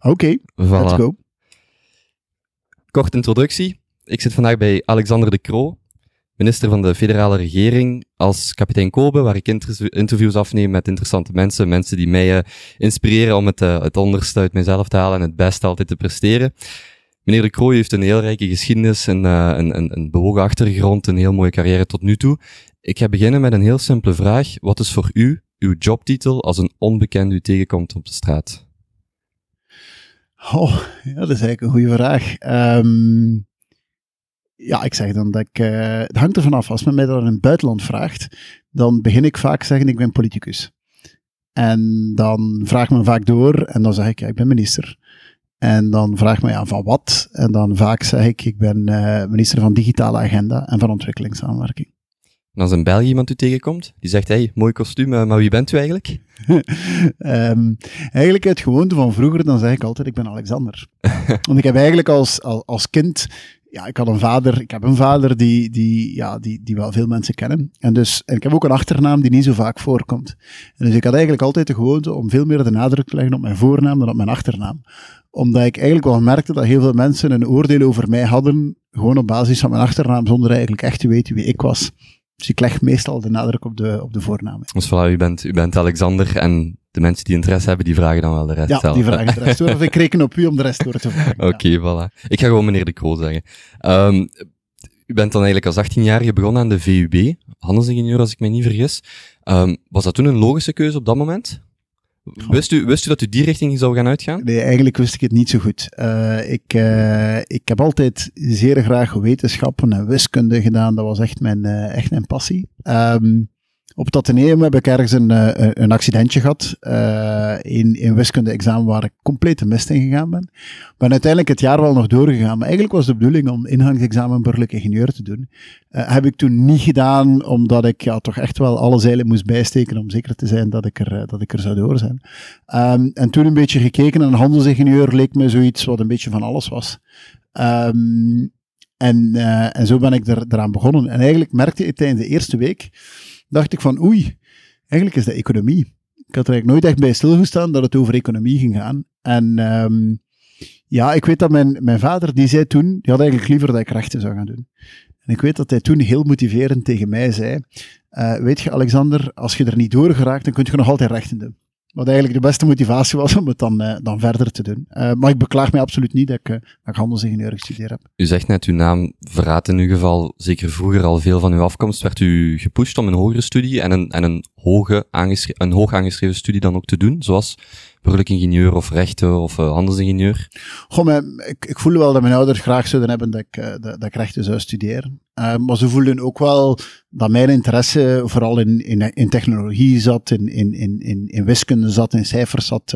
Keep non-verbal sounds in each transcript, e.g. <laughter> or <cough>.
Oké, Voilà. let's go. Korte introductie. Ik zit vandaag bij Alexander de Croo, minister van de federale regering, als kapitein Kobe, waar ik inter- interviews afneem met interessante mensen, mensen die mij eh, inspireren om het, eh, het onderste uit mezelf te halen en het beste altijd te presteren. Meneer de Croo heeft een heel rijke geschiedenis, een, eh, een, een, een bewogen achtergrond, een heel mooie carrière tot nu toe. Ik ga beginnen met een heel simpele vraag. Wat is voor u uw jobtitel als een onbekende u tegenkomt op de straat? Oh, ja, dat is eigenlijk een goede vraag. Ehm, ja, ik zeg dan dat ik... eh, het hangt ervan af. Als men mij dat in het buitenland vraagt, dan begin ik vaak zeggen ik ben politicus. En dan vraagt men vaak door en dan zeg ik ja, ik ben minister. En dan vraagt men ja, van wat? En dan vaak zeg ik ik ben eh, minister van digitale agenda en van ontwikkelingssamenwerking. En als in België iemand u tegenkomt, die zegt, hey, mooi kostuum, eh, maar wie bent u eigenlijk? <laughs> Ehm, eigenlijk uit gewoonte van vroeger, dan zeg ik altijd, ik ben Alexander. <laughs> Want ik heb eigenlijk als, als, als kind, ja, ik had een vader, ik heb een vader die, die, ja, die, die wel veel mensen kennen. En dus, en ik heb ook een achternaam die niet zo vaak voorkomt. En dus ik had eigenlijk altijd de gewoonte om veel meer de nadruk te leggen op mijn voornaam dan op mijn achternaam. Omdat ik eigenlijk wel merkte dat heel veel mensen een oordeel over mij hadden, gewoon op basis van mijn achternaam, zonder eigenlijk echt te weten wie ik was. Dus ik leg meestal de nadruk op de, op de voornaam. Dus voilà, u bent, u bent Alexander en de mensen die interesse hebben, die vragen dan wel de rest Ja, zelf. die vragen de rest door. Of ik reken op u om de rest door te vragen. <laughs> Oké, voilà. Ik ga gewoon meneer de Croo zeggen. Ehm, u bent dan eigenlijk als 18-jarige begonnen aan de VUB, handelsingenieur als ik me niet vergis. Ehm, was dat toen een logische keuze op dat moment? Wist u, wist u dat u die richting zou gaan uitgaan? Nee, eigenlijk wist ik het niet zo goed. Eh, ik, eh, ik heb altijd zeer graag wetenschappen en wiskunde gedaan. Dat was echt mijn, eh, echt mijn passie. Ehm, op het Atheneum heb ik ergens een, eh, een accidentje gehad. eh, in, in wiskunde-examen waar ik compleet de mist in gegaan ben. Ben uiteindelijk het jaar wel nog doorgegaan. Maar eigenlijk was de bedoeling om ingangsexamen burgerlijk ingenieur te doen. Eh, heb ik toen niet gedaan, omdat ik ja, toch echt wel alle zeilen moest bijsteken om zeker te zijn dat ik er, dat ik er zou door zijn. Ehm, en toen een beetje gekeken en een handelsingenieur leek me zoiets wat een beetje van alles was. Ehm, en, en zo ben ik er, eraan begonnen. En eigenlijk merkte ik tijdens de eerste week, dacht ik van oei, eigenlijk is dat economie. Ik had er eigenlijk nooit echt bij stilgestaan dat het over economie ging gaan. En ehm, ja, ik weet dat mijn, mijn vader, die zei toen, die had eigenlijk liever dat ik rechten zou gaan doen. En ik weet dat hij toen heel motiverend tegen mij zei, eh, weet je Alexander, als je er niet door geraakt, dan kun je nog altijd rechten doen. Wat eigenlijk de beste motivatie was om het dan, eh, dan verder te doen. Eh, maar ik beklaag mij absoluut niet dat ik, eh, dat ik handelsingenieur gestudeerd heb. U zegt net, uw naam verraadt in uw geval zeker vroeger al veel van uw afkomst. Werd u gepusht om een hogere studie en een, en een, hoge een hoog aangeschreven studie dan ook te doen, zoals burgerlijk ingenieur of rechten of eh, handelsingenieur? Goh, mijn- ik, ik voelde wel dat mijn ouders graag zouden hebben dat ik, eh, dat, dat ik rechten zou studeren. Eh, maar ze voelden ook wel dat mijn interesse vooral in, in, in technologie zat, in, in, in, in, wiskunde zat, in cijfers zat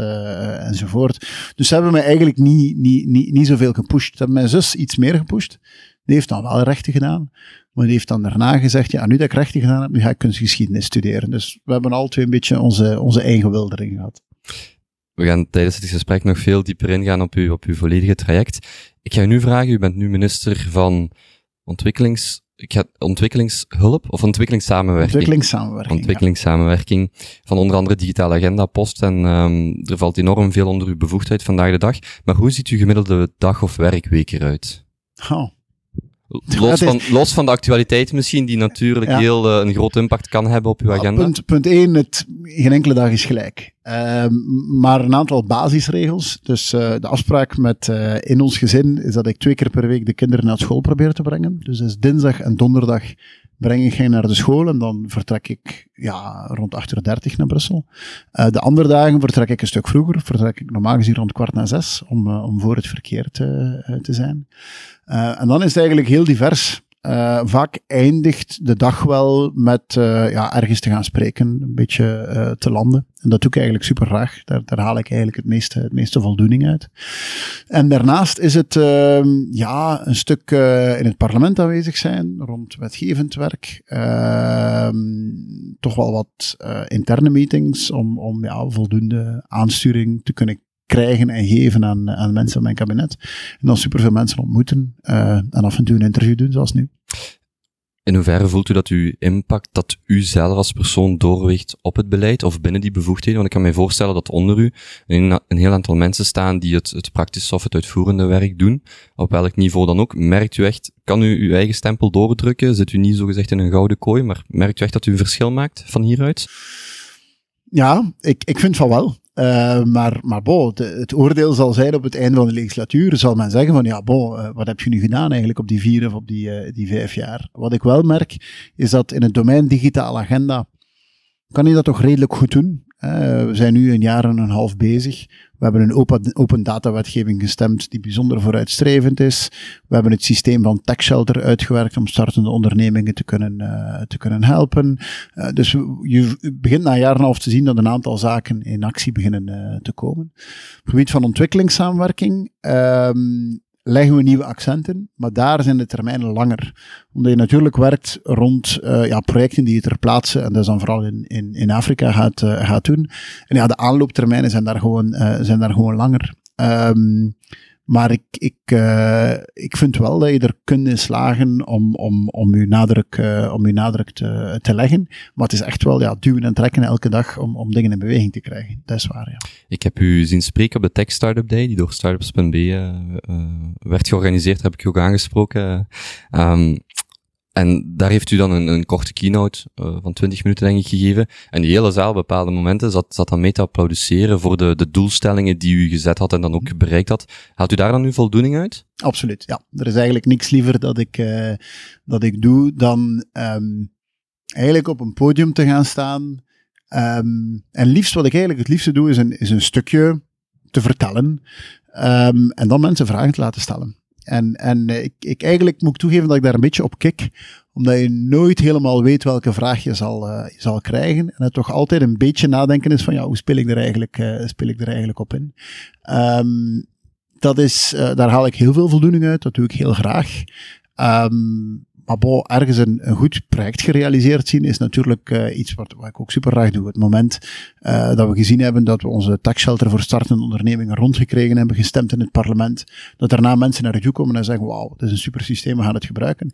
enzovoort. Dus ze hebben me eigenlijk niet, niet, niet, niet zoveel gepusht. Ze hebben mijn zus iets meer gepusht. Die heeft dan wel rechten gedaan. Maar die heeft dan daarna gezegd, ja, nu dat ik rechten gedaan heb, nu ga ik kunstgeschiedenis studeren. Dus we hebben al twee een beetje onze, onze eigen wil erin gehad. We gaan tijdens het gesprek nog veel dieper ingaan op uw, op uw volledige traject. Ik ga u nu vragen, u bent nu minister van ontwikkelings, ik ga, ontwikkelingshulp of ontwikkelingssamenwerking? Ontwikkelingssamenwerking. ja. ontwikkelingssamenwerking van onder andere digitale agenda, post en ehm, er valt enorm veel onder uw bevoegdheid vandaag de dag. Maar hoe ziet uw gemiddelde dag of werkweek eruit? Oh. Los van, los van de actualiteit misschien, die natuurlijk Ja. heel eh, een groot impact kan hebben op uw agenda. Punt, punt 1, het, geen enkele dag is gelijk. Ehm, maar een aantal basisregels. Dus eh, de afspraak met eh, in ons gezin is dat ik twee keer per week de kinderen naar school probeer te brengen. Dus dat is dinsdag en donderdag breng ik hen naar de school en dan vertrek ik ja, rond 8.30 uur naar Brussel. Eh, de andere dagen vertrek ik een stuk vroeger. Vertrek ik normaal gezien rond kwart na zes om, eh, om voor het verkeer te, eh, te zijn. En dan is het eigenlijk heel divers. Eh, vaak eindigt de dag wel met eh, ja, ergens te gaan spreken, een beetje eh, te landen. En dat doe ik eigenlijk super graag. Daar, daar haal ik eigenlijk het meeste, het meeste voldoening uit. En daarnaast is het ehm, ja, een stuk in het parlement aanwezig zijn, rond wetgevend werk. Ehm, toch wel wat interne meetings om, om ja, voldoende aansturing te kunnen krijgen en geven aan, aan mensen in mijn kabinet. En dan superveel mensen ontmoeten eh, en af en toe een interview doen, zoals nu. in hoeverre voelt u dat uw impact, dat u zelf als persoon doorweegt op het beleid of binnen die bevoegdheden? Want ik kan me voorstellen dat onder u een, een heel aantal mensen staan die het, het praktische of het uitvoerende werk doen, op welk niveau dan ook. Merkt u echt, kan u uw eigen stempel doordrukken? Zit u niet zogezegd in een gouden kooi, maar merkt u echt dat u een verschil maakt van hieruit? Ja, ik, ik vind van wel. Uh, maar, maar bo, het oordeel zal zijn op het einde van de legislatuur, zal men zeggen van ja, bo, uh, wat heb je nu gedaan eigenlijk op die vier of op die, uh, die vijf jaar? Wat ik wel merk, is dat in het domein digitale agenda, kan je dat toch redelijk goed doen. we zijn nu een jaar en een half bezig. We hebben een open, open data wetgeving gestemd die bijzonder vooruitstrevend is. We hebben het systeem van Tech Shelter uitgewerkt om startende ondernemingen te kunnen, uh, te kunnen helpen. Uh, dus je begint na een jaar en een half te zien dat een aantal zaken in actie beginnen te komen. Op het gebied van ontwikkelingssamenwerking um, leggen we nieuwe accenten, maar daar zijn de termijnen langer. Omdat je natuurlijk werkt rond uh, ja, projecten die je ter plaatse, en dat is dan vooral in, in, in Afrika, gaat, uh, gaat doen. En ja, de aanlooptermijnen zijn daar gewoon, uh, zijn daar gewoon langer. Um, maar ik, ik, uh, ik vind wel dat je er kunt in slagen om, om, om je nadruk, uh, om je nadruk te, te leggen. Maar het is echt wel ja, duwen en trekken elke dag om, om dingen in beweging te krijgen. Dat is waar, ja. Ik heb u zien spreken op de Tech Startup Day, die door Startups.b uh, werd georganiseerd, heb ik u ook aangesproken. Um, en daar heeft u dan een, een korte keynote uh, van 20 minuten, denk ik, gegeven. En die hele zaal, bepaalde momenten, zat, zat dan mee te applaudisseren voor de, de doelstellingen die u gezet had en dan ook bereikt had. Haalt u daar dan uw voldoening uit? Absoluut, ja. Er is eigenlijk niks liever dat ik, uh, dat ik doe dan um, eigenlijk op een podium te gaan staan. Um, en liefst, wat ik eigenlijk het liefste doe, is een, is een stukje te vertellen. Um, en dan mensen vragen te laten stellen. En, en ik, ik eigenlijk moet ik toegeven dat ik daar een beetje op kik, omdat je nooit helemaal weet welke vraag je zal, je zal krijgen. En het toch altijd een beetje nadenken is van, ja, hoe speel ik er eigenlijk, uh, speel ik er eigenlijk op in? Um, dat is, daar haal ik heel veel voldoening uit, dat doe ik heel graag. Um, maar ergens een, goed project gerealiseerd zien is natuurlijk uh, iets wat, wat, ik ook super graag doe. Het moment uh, dat we gezien hebben dat we onze taxshelter voor startende ondernemingen rondgekregen hebben, gestemd in het parlement, dat daarna mensen naar je toe komen en zeggen, wauw, het is een super systeem, we gaan het gebruiken.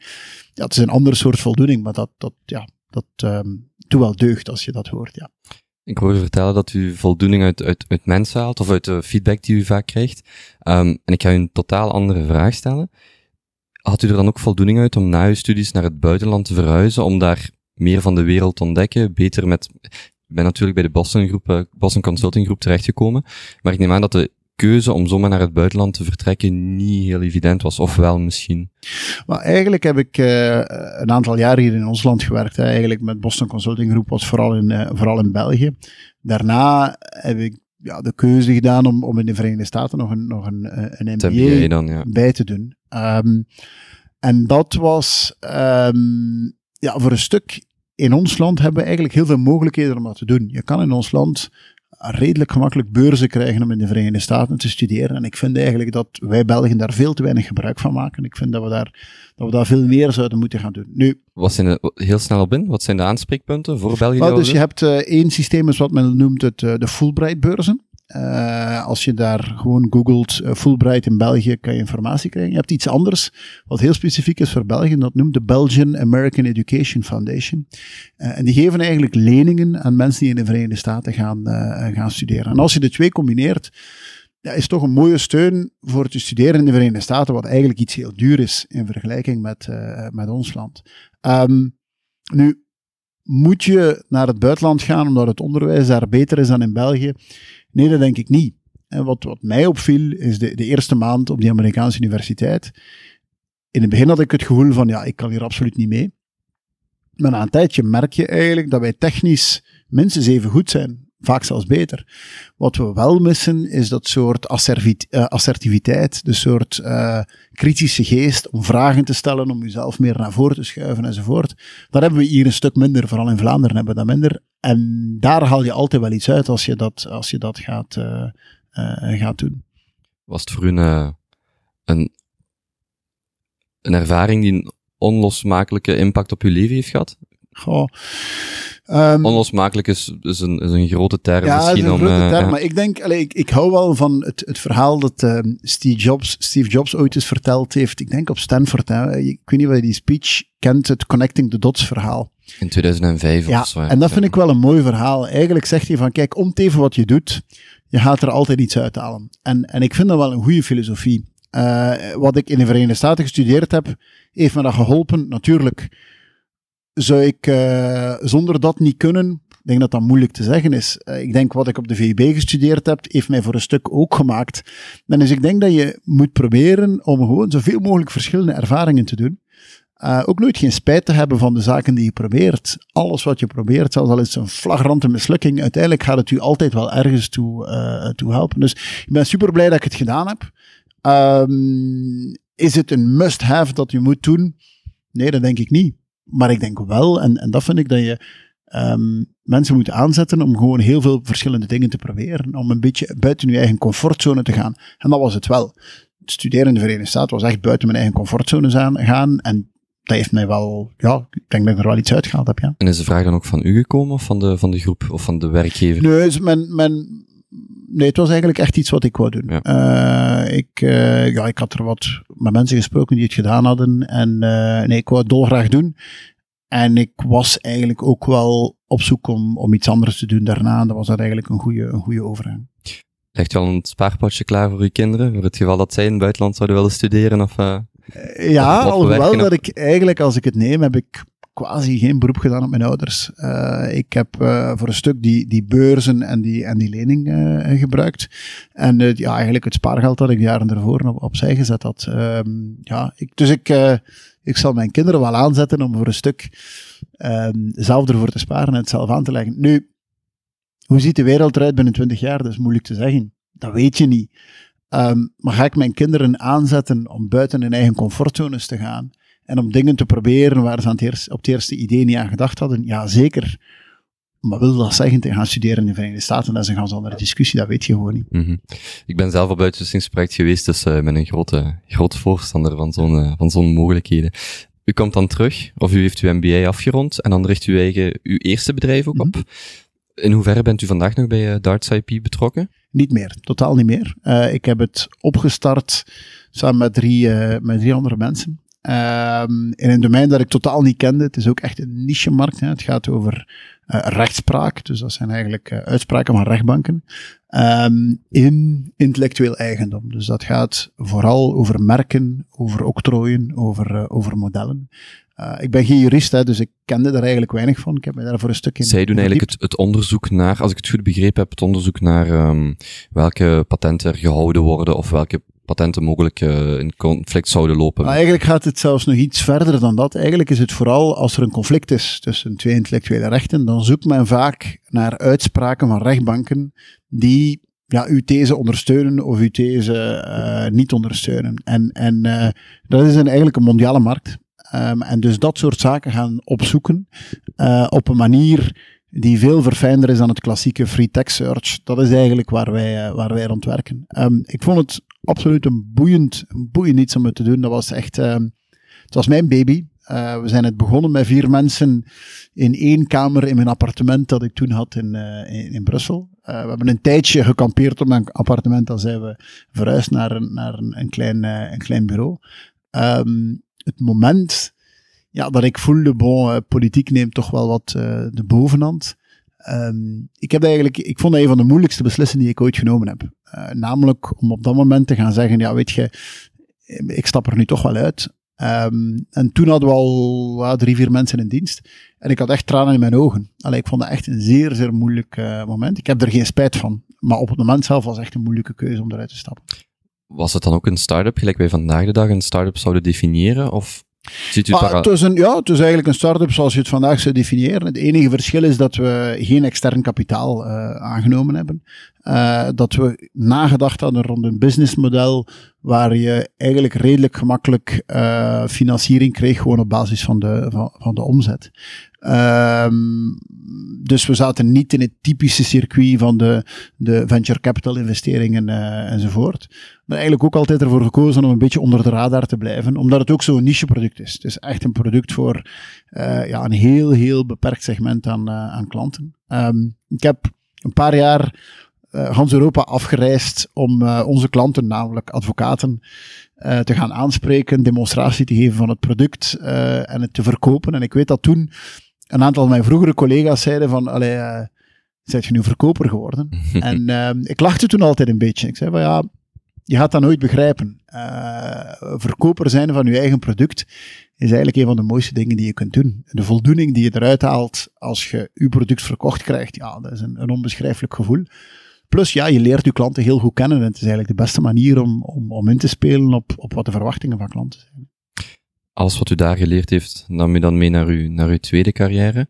Ja, het is een ander soort voldoening, maar dat, dat, ja, dat um, doet wel deugd als je dat hoort, ja. Ik hoor u vertellen dat u voldoening uit, uit, uit mensen haalt, of uit de feedback die u vaak krijgt. Um, en ik ga u een totaal andere vraag stellen had u er dan ook voldoening uit om na uw studies naar het buitenland te verhuizen, om daar meer van de wereld te ontdekken, beter met, ik ben natuurlijk bij de Boston, groep, Boston Consulting Groep terechtgekomen, maar ik neem aan dat de keuze om zomaar naar het buitenland te vertrekken niet heel evident was, of wel misschien? Maar eigenlijk heb ik uh, een aantal jaar hier in ons land gewerkt. Eigenlijk met Boston Consulting Groep was vooral in, uh, vooral in België. Daarna heb ik ja, de keuze gedaan om, om in de Verenigde Staten nog een, nog een, eh, een MBA, MBA dan, ja. bij te doen. Um, en dat was um, ja, voor een stuk in ons land hebben we eigenlijk heel veel mogelijkheden om dat te doen. Je kan in ons land redelijk gemakkelijk beurzen krijgen om in de Verenigde Staten te studeren. En ik vind eigenlijk dat wij Belgen daar veel te weinig gebruik van maken. Ik vind dat we daar, dat we daar veel meer zouden moeten gaan doen. Nu, wat zijn de, heel snel op in, wat zijn de aanspreekpunten voor België? Well, dus je hebt uh, één systeem, is wat men noemt het, uh, de Fulbright-beurzen. Uh, als je daar gewoon googelt uh, Fulbright in België, kan je informatie krijgen. Je hebt iets anders, wat heel specifiek is voor België, dat noemt de Belgian American Education Foundation. Uh, en die geven eigenlijk leningen aan mensen die in de Verenigde Staten gaan, gaan studeren. En als je de twee combineert, ja, is toch een mooie steun voor te studeren in de Verenigde Staten, wat eigenlijk iets heel duur is in vergelijking met, met ons land. Um, nu, moet je naar het buitenland gaan omdat het onderwijs daar beter is dan in België? Nee, dat denk ik niet. En wat, wat mij opviel, is de, de eerste maand op die Amerikaanse universiteit. In het begin had ik het gevoel van, ja, ik kan hier absoluut niet mee. Maar na een tijdje merk je eigenlijk dat wij technisch minstens even goed zijn. Vaak zelfs beter. Wat we wel missen, is dat soort uh, assertiviteit, de soort uh, kritische geest om vragen te stellen, om jezelf meer naar voren te schuiven enzovoort. Dat hebben we hier een stuk minder, vooral in Vlaanderen hebben we dat minder. En daar haal je altijd wel iets uit als je dat, als je dat gaat, uh, gaat doen. Was het voor u een, eh, een, een ervaring die een onlosmakelijke impact op uw leven heeft gehad? Goh. Um, Onlosmakelijk is, is, een, is een grote term ja, misschien. is een om, grote term, ja. maar ik denk, allee, ik, ik hou wel van het, het verhaal dat uh, Steve, Jobs, Steve Jobs ooit eens verteld heeft, ik denk op Stanford, hè. ik weet niet of je die speech kent, het Connecting the Dots verhaal. In 2005 ja, of zo. en dat vind ik wel een mooi verhaal. Eigenlijk zegt hij van, kijk, om te even wat je doet, je gaat er altijd iets uithalen. En, en ik vind dat wel een goede filosofie. Uh, wat ik in de Verenigde Staten gestudeerd heb, heeft me dat geholpen. Natuurlijk zou ik uh, zonder dat niet kunnen. Ik denk dat dat moeilijk te zeggen is. Uh, ik denk wat ik op de VUB gestudeerd heb, heeft mij voor een stuk ook gemaakt. En dus ik denk dat je moet proberen om gewoon zoveel mogelijk verschillende ervaringen te doen. Uh, ook nooit geen spijt te hebben van de zaken die je probeert. Alles wat je probeert, zelfs al is het een flagrante mislukking, uiteindelijk gaat het u altijd wel ergens toe, toe helpen. Dus ik ben super blij dat ik het gedaan heb. Um, is het een must-have dat je moet doen? Nee, dat denk ik niet. Maar ik denk wel, en, en dat vind ik dat je um, mensen moet aanzetten om gewoon heel veel verschillende dingen te proberen. Om een beetje buiten je eigen comfortzone te gaan. En dat was het wel. Het studeren in de Verenigde Staten was echt buiten mijn eigen comfortzone gaan. En dat heeft mij wel, ja, ik denk dat ik er wel iets uitgehaald heb, ja. En is de vraag dan ook van u gekomen of van de, van de groep of van de werkgever? Nee, is mijn, mijn, nee, het was eigenlijk echt iets wat ik wou doen. Ja. Uh, ik, uh, ja, ik had er wat met mensen gesproken die het gedaan hadden. En uh, nee, ik wou het dolgraag doen. En ik was eigenlijk ook wel op zoek om, om iets anders te doen daarna. Dat was dat eigenlijk een goede, een goede overgang. Legt u al een spaarpotje klaar voor uw kinderen? Voor het geval dat zij in het buitenland zouden willen studeren? Of, ja, alhoewel dat ik eigenlijk, als ik het neem, heb ik quasi geen beroep gedaan op mijn ouders. Uh, ik heb uh, voor een stuk die, die beurzen en die, en die lening uh, gebruikt. En ja, eigenlijk het spaargeld dat ik jaren ervoor op, opzij gezet had. Um, ja, dus ik, ik zal mijn kinderen wel aanzetten om voor een stuk um, zelf ervoor te sparen en het zelf aan te leggen. Nu, hoe ziet de wereld eruit binnen 20 jaar? Dat is moeilijk te zeggen. Dat weet je niet. Um, maar ga ik mijn kinderen aanzetten om buiten hun eigen comfortzones te gaan? En om dingen te proberen waar ze aan het eerste, op het eerste idee niet aan gedacht hadden? Ja, zeker. Maar wil dat zeggen te gaan studeren in de Verenigde Staten? Dat is een ganz andere discussie, dat weet je gewoon niet. Mm -hmm. Ik ben zelf op uitwisselingsproject geweest, dus uh, ik ben een grote, grote voorstander van zo'n uh, van zo'n mogelijkheden. U komt dan terug, of u heeft uw MBA afgerond, en dan richt u eigen, uw eerste bedrijf ook mm -hmm. op. In hoeverre bent u vandaag nog bij uh, Darts IP betrokken? Niet meer, totaal niet meer. Uh, ik heb het opgestart samen met drie, met drie andere mensen. Um, in een domein dat ik totaal niet kende. Het is ook echt een niche-markt. Het gaat over uh, rechtspraak. Dus dat zijn eigenlijk uitspraken van rechtbanken. Um, in intellectueel eigendom. Dus dat gaat vooral over merken, over octrooien, over, over modellen. Uh, ik ben geen jurist, hè, dus ik kende daar eigenlijk weinig van. Ik heb me daar voor een stuk in. Zij doen eigenlijk het, het, onderzoek naar, als ik het goed begrepen heb, het onderzoek naar um, welke patenten er gehouden worden of welke patenten mogelijk uh, in conflict zouden lopen. Maar eigenlijk gaat het zelfs nog iets verder dan dat. Eigenlijk is het vooral als er een conflict is tussen twee intellectuele rechten, dan zoekt men vaak naar uitspraken van rechtbanken die ja, uw these ondersteunen of uw these uh, niet ondersteunen. En, en uh, dat is een, eigenlijk een mondiale markt. Um, en dus dat soort zaken gaan opzoeken uh, op een manier die veel verfijnder is dan het klassieke free text search. Dat is eigenlijk waar wij, uh, waar wij rond werken. Um, ik vond het absoluut een boeiend, boeiend iets om het te doen. Dat was echt, um, het was mijn baby. Uh, we zijn het begonnen met vier mensen in één kamer in mijn appartement dat ik toen had in, in, Brussel. we hebben een tijdje gekampeerd op mijn appartement, dan zijn we verhuisd naar naar een, een klein, een klein bureau het moment ja, dat ik voelde, bon, uh, politiek neemt toch wel wat uh, de bovenhand. Um, ik, heb eigenlijk, ik vond dat een van de moeilijkste beslissingen die ik ooit genomen heb. Uh, namelijk om op dat moment te gaan zeggen, ja weet je, ik stap er nu toch wel uit. Um, en toen hadden we al drie, vier mensen in dienst. En ik had echt tranen in mijn ogen. Allee, ik vond dat echt een zeer, zeer moeilijk moment. Ik heb er geen spijt van. Maar op het moment zelf was het echt een moeilijke keuze om eruit te stappen. Was het dan ook een start-up, gelijk wij vandaag de dag een start-up zouden definiëren? Of ziet u ah, het is een, ja, het is eigenlijk een start-up zoals je het vandaag zou definiëren. Het enige verschil is dat we geen extern kapitaal uh, aangenomen hebben. uh, dat we nagedacht hadden rond een businessmodel waar je eigenlijk redelijk gemakkelijk uh, financiering kreeg, gewoon op basis van de, van, van de omzet. Um, dus we zaten niet in het typische circuit van de, de venture capital investeringen uh, enzovoort. Maar eigenlijk ook altijd ervoor gekozen om een beetje onder de radar te blijven, omdat het ook zo'n niche product is. Het is echt een product voor uh, ja, een heel, heel beperkt segment aan, uh, aan klanten. Um, ik heb een paar jaar uh, Hans Europa afgereisd om onze klanten, namelijk advocaten, te gaan aanspreken, demonstratie te geven van het product en het te verkopen. En ik weet dat toen een aantal van mijn vroegere collega's zeiden van, allee, uh, je nu verkoper geworden? <laughs> en uh, ik lachte toen altijd een beetje. Ik zei van, ja, je gaat dat nooit begrijpen. Uh, verkoper zijn van je eigen product is eigenlijk een van de mooiste dingen die je kunt doen. De voldoening die je eruit haalt als je je product verkocht krijgt, ja, dat is een, een onbeschrijfelijk gevoel. Plus, ja, je leert je klanten heel goed kennen en het is eigenlijk de beste manier om, om, om in te spelen op, op wat de verwachtingen van klanten zijn alles wat u daar geleerd heeft, nam je dan mee naar uw, naar uw tweede carrière.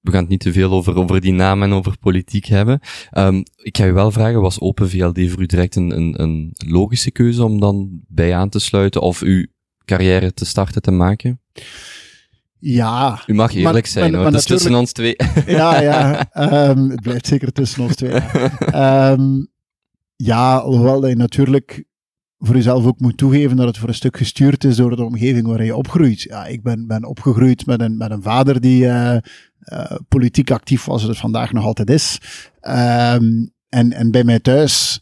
We gaan het niet te veel over, over die naam en over politiek hebben. Um, ik ga u wel vragen, was Open VLD voor u direct een, een, een logische keuze om dan bij aan te sluiten of uw carrière te starten te maken? Ja. U mag eerlijk maar, zijn, maar, hoor. het is tussen ons twee. <laughs> Ja, ja. Um, het blijft zeker tussen ons twee. Um, <laughs> ja, hoewel je natuurlijk voor jezelf ook moet toegeven dat het voor een stuk gestuurd is door de omgeving waar je opgroeit. Ja, ik ben, ben opgegroeid met een, met een vader die uh, uh, politiek actief was, het vandaag nog altijd is. Um, en, en bij mij thuis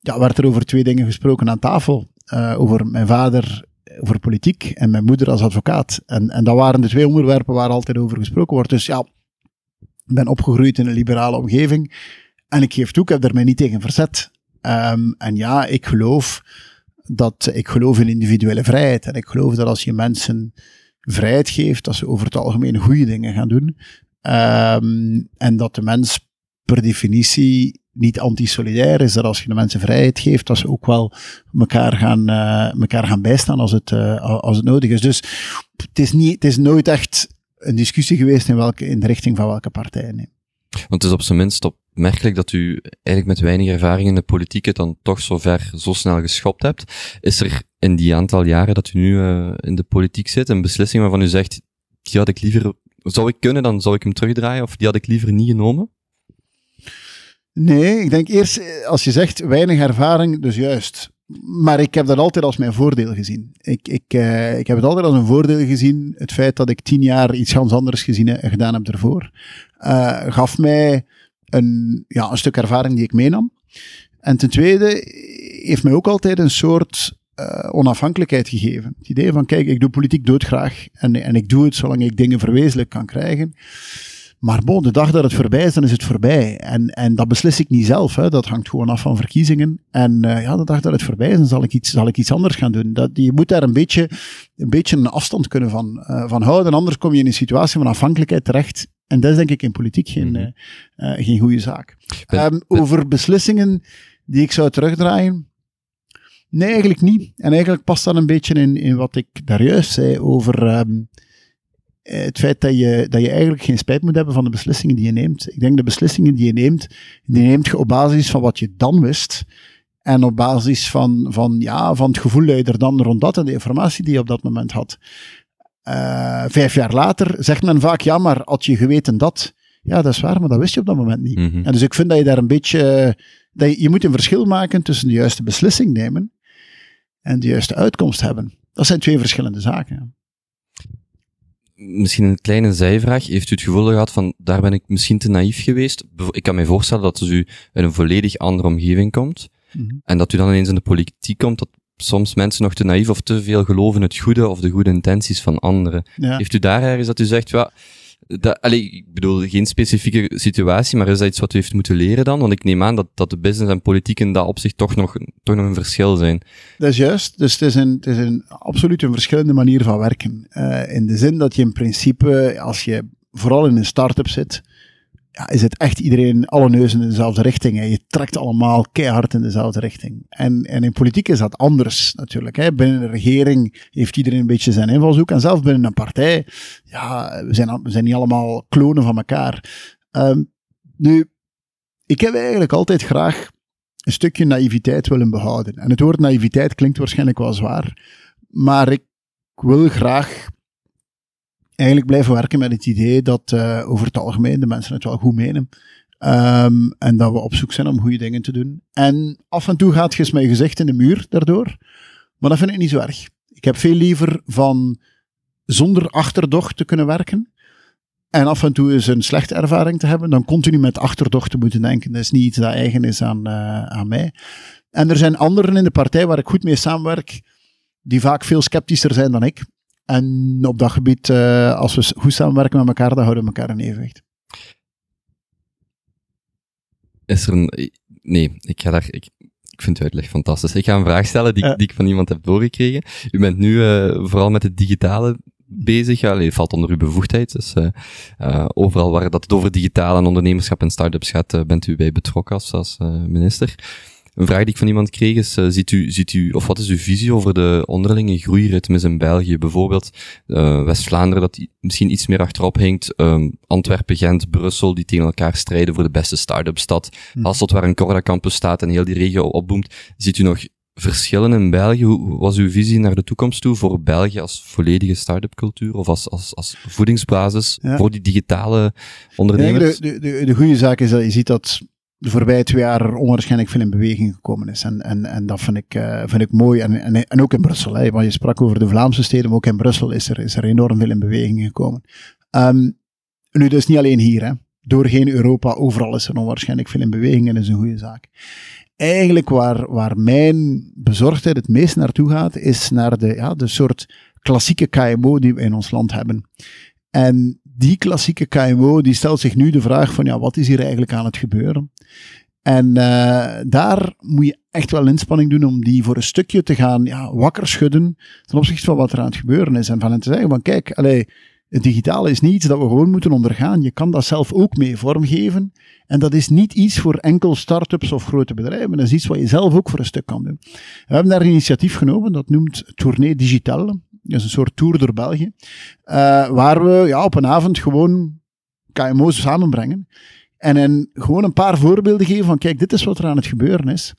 ja, werd er over twee dingen gesproken aan tafel. Uh, over mijn vader over politiek en mijn moeder als advocaat. En, en dat waren de twee onderwerpen waar altijd over gesproken wordt. Dus ja, ik ben opgegroeid in een liberale omgeving. En ik geef toe, ik heb er mij niet tegen verzet. Um, en ja, ik geloof dat ik geloof in individuele vrijheid. En ik geloof dat als je mensen vrijheid geeft, dat ze over het algemeen goede dingen gaan doen. Um, en dat de mens per definitie niet antisolidair is. Dat als je de mensen vrijheid geeft, dat ze ook wel elkaar gaan, uh, elkaar gaan bijstaan als het, uh, als het nodig is. Dus het is, niet, het is nooit echt een discussie geweest in, welke, in de richting van welke partij. Want het is op zijn minst opmerkelijk dat u eigenlijk met weinig ervaring in de politiek het dan toch zo ver, zo snel geschopt hebt. Is er in die aantal jaren dat u nu uh, in de politiek zit, een beslissing waarvan u zegt, die had ik liever, zou ik kunnen, dan zou ik hem terugdraaien, of die had ik liever niet genomen? Nee, ik denk eerst, als je zegt weinig ervaring, dus juist. Maar ik heb dat altijd als mijn voordeel gezien. Ik, ik, uh, ik heb het altijd als een voordeel gezien, het feit dat ik tien jaar iets ganz anders gezien en gedaan heb ervoor uh, gaf mij een, ja, een stuk ervaring die ik meenam. En ten tweede heeft mij ook altijd een soort uh, onafhankelijkheid gegeven. Het idee van, kijk, ik doe politiek doodgraag en, en ik doe het zolang ik dingen verwezenlijk kan krijgen. Maar bon, de dag dat het voorbij is, dan is het voorbij. En, en dat beslis ik niet zelf. Hè. Dat hangt gewoon af van verkiezingen. En uh, ja, de dag dat het voorbij is, dan zal ik iets, zal ik iets anders gaan doen. Dat, je moet daar een beetje een, beetje een afstand kunnen van, uh, van houden. Anders kom je in een situatie van afhankelijkheid terecht. En dat is denk ik in politiek geen, mm -hmm. uh, geen goede zaak. Ben, um, ben... Over beslissingen die ik zou terugdraaien. Nee, eigenlijk niet. En eigenlijk past dat een beetje in, in wat ik daar juist zei over um, het feit dat je, dat je eigenlijk geen spijt moet hebben van de beslissingen die je neemt. Ik denk de beslissingen die je neemt, die neemt je op basis van wat je dan wist. En op basis van, van, ja, van het gevoel dat je er dan rond dat en de informatie die je op dat moment had. Uh, vijf jaar later zegt men vaak, ja, maar had je geweten dat? Ja, dat is waar, maar dat wist je op dat moment niet. Mm -hmm. En dus ik vind dat je daar een beetje, dat je, je moet een verschil maken tussen de juiste beslissing nemen en de juiste uitkomst hebben. Dat zijn twee verschillende zaken. Misschien een kleine zijvraag. Heeft u het gevoel gehad van, daar ben ik misschien te naïef geweest? Ik kan me voorstellen dat u in een volledig andere omgeving komt. Mm -hmm. En dat u dan ineens in de politiek komt, dat soms mensen nog te naïef of te veel geloven in het goede of de goede intenties van anderen. Ja. Heeft u daar ergens dat u zegt, ja, dat, ik bedoel, geen specifieke situatie, maar is dat iets wat u heeft moeten leren dan? Want ik neem aan dat, dat de business en politiek in dat opzicht toch nog, toch nog een verschil zijn. Dat is juist. Dus het is een, het is een absoluut een verschillende manier van werken. Uh, in de zin dat je in principe, als je vooral in een start-up zit, ja, is het echt iedereen alle neuzen in dezelfde richting. Hè. Je trekt allemaal keihard in dezelfde richting. En, en in politiek is dat anders natuurlijk. Hè. Binnen een regering heeft iedereen een beetje zijn invalshoek. En zelfs binnen een partij, ja, we zijn, we zijn niet allemaal klonen van elkaar. Um, nu, ik heb eigenlijk altijd graag een stukje naïviteit willen behouden. En het woord naïviteit klinkt waarschijnlijk wel zwaar, maar ik wil graag eigenlijk blijven werken met het idee dat uh, over het algemeen de mensen het wel goed menen. Um, en dat we op zoek zijn om goede dingen te doen. En af en toe gaat je eens mijn gezicht in de muur daardoor. Maar dat vind ik niet zo erg. Ik heb veel liever van zonder achterdocht te kunnen werken. En af en toe eens een slechte ervaring te hebben, dan continu met achterdocht te moeten denken. Dat is niet iets dat eigen is aan, uh, aan mij. En er zijn anderen in de partij waar ik goed mee samenwerk, die vaak veel sceptischer zijn dan ik. En op dat gebied, uh, als we goed samenwerken met elkaar, dan houden we elkaar in evenwicht. Is er een... Nee, ik ga daar... Ik, ik vind uw uitleg fantastisch. Ik ga een vraag stellen die, die ik van iemand heb doorgekregen. U bent nu uh, vooral met het digitale bezig. Het valt onder uw bevoegdheid. Dus uh, uh, overal waar dat het over digitaal en ondernemerschap en start-ups gaat, bent u bij betrokken als, als minister. Een vraag die ik van iemand kreeg is, uh, ziet, u, ziet u, of wat is uw visie over de onderlinge groeiritmes in België? Bijvoorbeeld uh, West-Vlaanderen dat misschien iets meer achterop hinkt, um, Antwerpen, Gent, Brussel die tegen elkaar strijden voor de beste start-up stad. Hm. Als dat waar een Corda campus staat en heel die regio opboomt, ziet u nog verschillen in België? Hoe was uw visie naar de toekomst toe voor België als volledige start-up cultuur of als, als, als voedingsbasis ja. voor die digitale ondernemers? Ja, de, de, de goede zaak is dat je ziet dat de voorbije twee jaar onwaarschijnlijk veel in beweging gekomen is. En, en, en dat vind ik, uh, vind ik mooi. En, en, ook in Brussel. Hè, je sprak over de Vlaamse steden, maar ook in Brussel is er, is er enorm veel in beweging gekomen. Um, nu, dus niet alleen hier. Hè. Doorheen Europa, overal is er onwaarschijnlijk veel in beweging en is een goede zaak. Eigenlijk waar, waar mijn bezorgdheid het meest naartoe gaat, is naar de, ja, de soort klassieke KMO die we in ons land hebben. En die klassieke KMO, die stelt zich nu de vraag van, ja, wat is hier eigenlijk aan het gebeuren? En uh, daar moet je echt wel inspanning doen om die voor een stukje te gaan ja, wakker schudden ten opzichte van wat er aan het gebeuren is. En van hen te zeggen van, kijk, allee, het digitale is niet iets dat we gewoon moeten ondergaan. Je kan dat zelf ook mee vormgeven. En dat is niet iets voor enkel start-ups of grote bedrijven. Dat is iets wat je zelf ook voor een stuk kan doen. We hebben daar een initiatief genomen, dat noemt Tournee Digital. Dat is een soort tour door België. Uh, waar we ja, op een avond gewoon KMO's samenbrengen. En een, gewoon een paar voorbeelden geven van, kijk, dit is wat er aan het gebeuren is.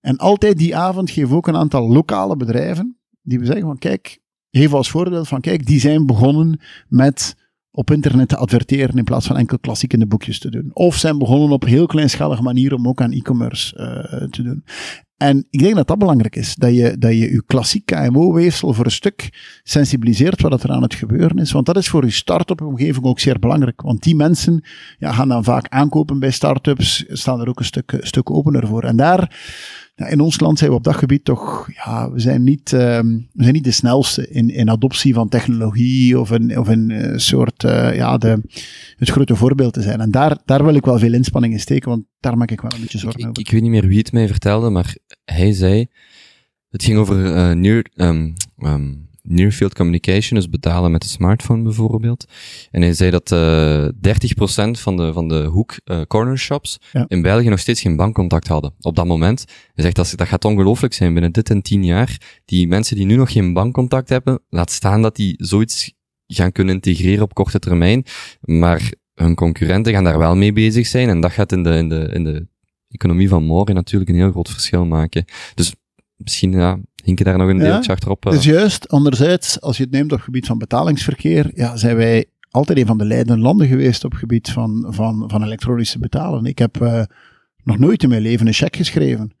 En altijd die avond geven we ook een aantal lokale bedrijven, die we zeggen van, kijk, geef als voorbeeld van, kijk, die zijn begonnen met op internet te adverteren in plaats van enkel klassiek in de boekjes te doen. Of zijn begonnen op heel kleinschalige manier om ook aan e-commerce uh, te doen. En ik denk dat dat belangrijk is. Dat je dat je, je klassiek KMO-weefsel voor een stuk sensibiliseert wat er aan het gebeuren is. Want dat is voor je start-up omgeving ook zeer belangrijk. Want die mensen ja, gaan dan vaak aankopen bij start-ups, staan er ook een stuk, stuk opener voor. En daar in ons land zijn we op dat gebied toch, ja, we zijn niet, um, we zijn niet de snelste in, in adoptie van technologie of een, of een uh, soort, uh, ja, de, het grote voorbeeld te zijn. En daar, daar wil ik wel veel inspanning in steken, want daar maak ik wel een beetje zorgen ik, over. Ik, ik, weet niet meer wie het mij vertelde, maar hij zei, het ging over uh, um, um, Near Field Communication, dus betalen met de smartphone bijvoorbeeld. En hij zei dat uh, eh, 30% van de, van de hoek uh, corner shops ja. in België nog steeds geen bankcontact hadden. Op dat moment. Hij zegt dat, dat gaat ongelooflijk zijn binnen dit en tien jaar. Die mensen die nu nog geen bankcontact hebben, laat staan dat die zoiets gaan kunnen integreren op korte termijn. Maar hun concurrenten gaan daar wel mee bezig zijn. En dat gaat in de, in de, in de economie van morgen natuurlijk een heel groot verschil maken. Dus misschien ja, hinken daar nog een ja, deeltje achterop. Uh. Dus juist, anderzijds, als je het neemt op het gebied van betalingsverkeer, ja, zijn wij altijd een van de leidende landen geweest op het gebied van, van, van elektronische betalen. Ik heb uh, nog nooit in mijn leven een cheque geschreven,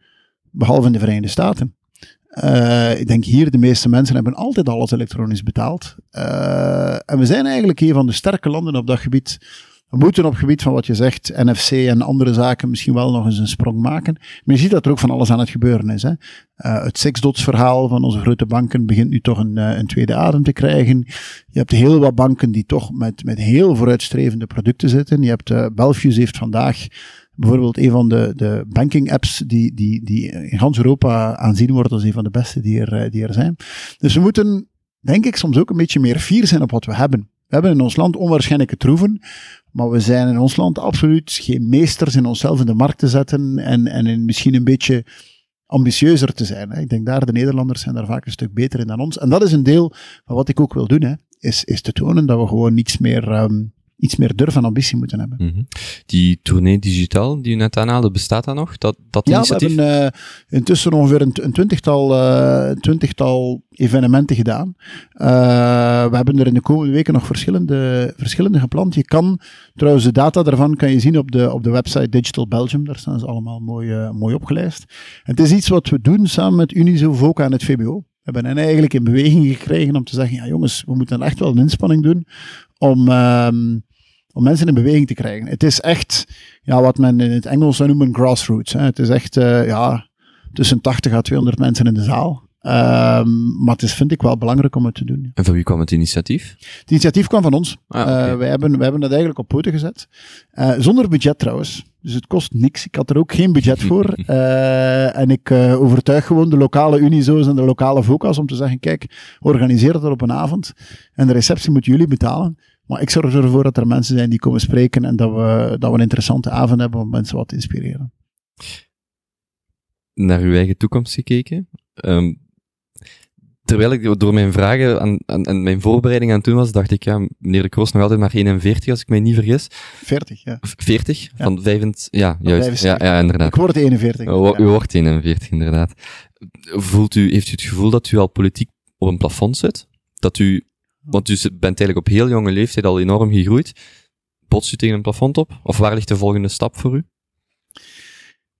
behalve in de Verenigde Staten. Uh, ik denk hier, de meeste mensen hebben altijd alles elektronisch betaald. en we zijn eigenlijk een van de sterke landen op dat gebied we moeten op gebied van wat je zegt, NFC en andere zaken, misschien wel nog eens een sprong maken. Maar je ziet dat er ook van alles aan het gebeuren is. Hè. Uh, het six-dots verhaal van onze grote banken begint nu toch een, uh, een tweede adem te krijgen. Je hebt heel wat banken die toch met, met heel vooruitstrevende producten zitten. Je hebt, uh, Belfius heeft vandaag bijvoorbeeld een van de, de banking apps die, die, die in ganz Europa aanzien wordt als een van de beste die er, die er zijn. Dus we moeten, denk ik, soms ook een beetje meer fier zijn op wat we hebben. We hebben in ons land onwaarschijnlijke troeven, maar we zijn in ons land absoluut geen meesters in onszelf in de markt te zetten en, en in misschien een beetje ambitieuzer te zijn. Hè. Ik denk daar, de Nederlanders zijn daar vaak een stuk beter in dan ons. En dat is een deel van wat ik ook wil doen, hè. Is, is te tonen dat we gewoon niets meer, um, iets meer durf en ambitie moeten hebben. Mhm. Die tournee digitaal die u net aanhaalde, bestaat dat nog? Dat, dat Ja, we hebben eh, intussen ongeveer een, een twintigtal, eh, twintigtal evenementen gedaan. Eh, we hebben er in de komende weken nog verschillende, verschillende gepland. Je kan, trouwens de data daarvan kan je zien op de, op de website Digital Belgium. Daar staan ze allemaal mooi, mooi opgelijst. En het is iets wat we doen samen met Unizo, VOCA en het VBO. We hebben hen eigenlijk in beweging gekregen om te zeggen, ja jongens, we moeten echt wel een inspanning doen om, ehm, om mensen in beweging te krijgen. Het is echt ja, wat men in het Engels zou noemen grassroots. Hè. Het is echt eh, ja, tussen 80 à 200 mensen in de zaal. Ehm, maar het is, vind ik wel belangrijk om het te doen. En van wie kwam het initiatief? Het initiatief kwam van ons. Ah. Eh, wij, hebben, wij hebben dat eigenlijk op poten gezet. Eh, zonder budget trouwens. Dus het kost niks. Ik had er ook geen budget <laughs> voor. En ik overtuig gewoon de lokale Unizo's en de lokale VOCA's om te zeggen, kijk, organiseer dat op een avond. En de receptie moeten jullie betalen. Maar ik zorg ervoor dat er mensen zijn die komen spreken en dat we, dat we een interessante avond hebben om mensen wat te inspireren. Naar uw eigen toekomst gekeken? Ehm, terwijl ik door mijn vragen aan, aan, aan mijn voorbereiding aan het doen was, dacht ik, ja, meneer de Kroos nog altijd maar 41, als ik mij niet vergis. 40, ja. Of 40? Ja. Van 25, ja, juist. 75. Ja, ja, inderdaad. Ik word 41. U. U wordt 41, inderdaad. Voelt u, heeft u het gevoel dat u al politiek op een plafond zit? Dat u, want u zit- bent eigenlijk op heel jonge leeftijd al enorm gegroeid. Botst u tegen een plafond op? Of waar ligt de volgende stap voor u?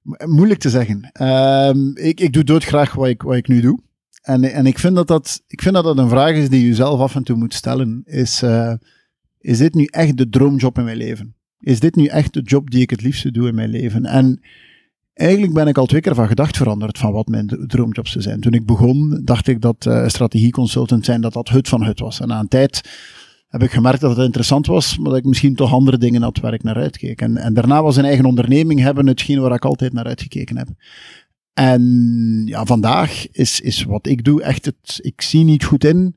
Mo- Moeilijk te zeggen. Ehm, ik, ik doe doodgraag wat ik, wat ik nu doe. En, en ik, vind dat dat, ik vind dat dat een vraag is die je zelf af en toe moet stellen. Is, eh, is dit nu echt de droomjob in mijn leven? Is dit nu echt de job die ik het liefste doe in mijn leven? En eigenlijk ben ik al twee keer van gedacht veranderd van wat mijn dro- droomjobs zijn. Toen ik begon, dacht ik dat eh strategieconsultant zijn, dat dat hut van hut was. En na een tijd heb ik gemerkt dat het interessant was, maar dat ik misschien toch andere dingen had waar ik naar uitkeek. En, en daarna was een eigen onderneming hebben hetgeen waar ik altijd naar uitgekeken heb. En ja, vandaag is, is wat ik doe echt het, ik zie niet goed in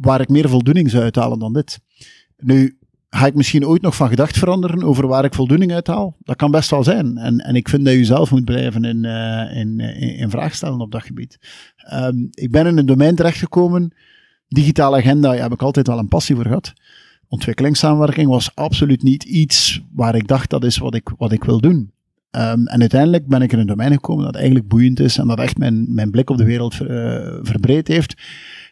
waar ik meer voldoening zou uithalen dan dit. Nu, ga ik misschien ooit nog van gedacht veranderen over waar ik voldoening uithaal? Dat kan best wel zijn. En, en ik vind dat je zelf moet blijven in, eh, in, in, in vraag stellen op dat gebied. Ehm, ik ben in een domein terechtgekomen. Digitale agenda, daar heb ik altijd wel een passie voor gehad. Ontwikkelingssamenwerking was absoluut niet iets waar ik dacht dat is wat ik, wat ik wil doen. Ehm, en uiteindelijk ben ik in een domein gekomen dat eigenlijk boeiend is en dat echt mijn, mijn blik op de wereld eh, verbreed heeft.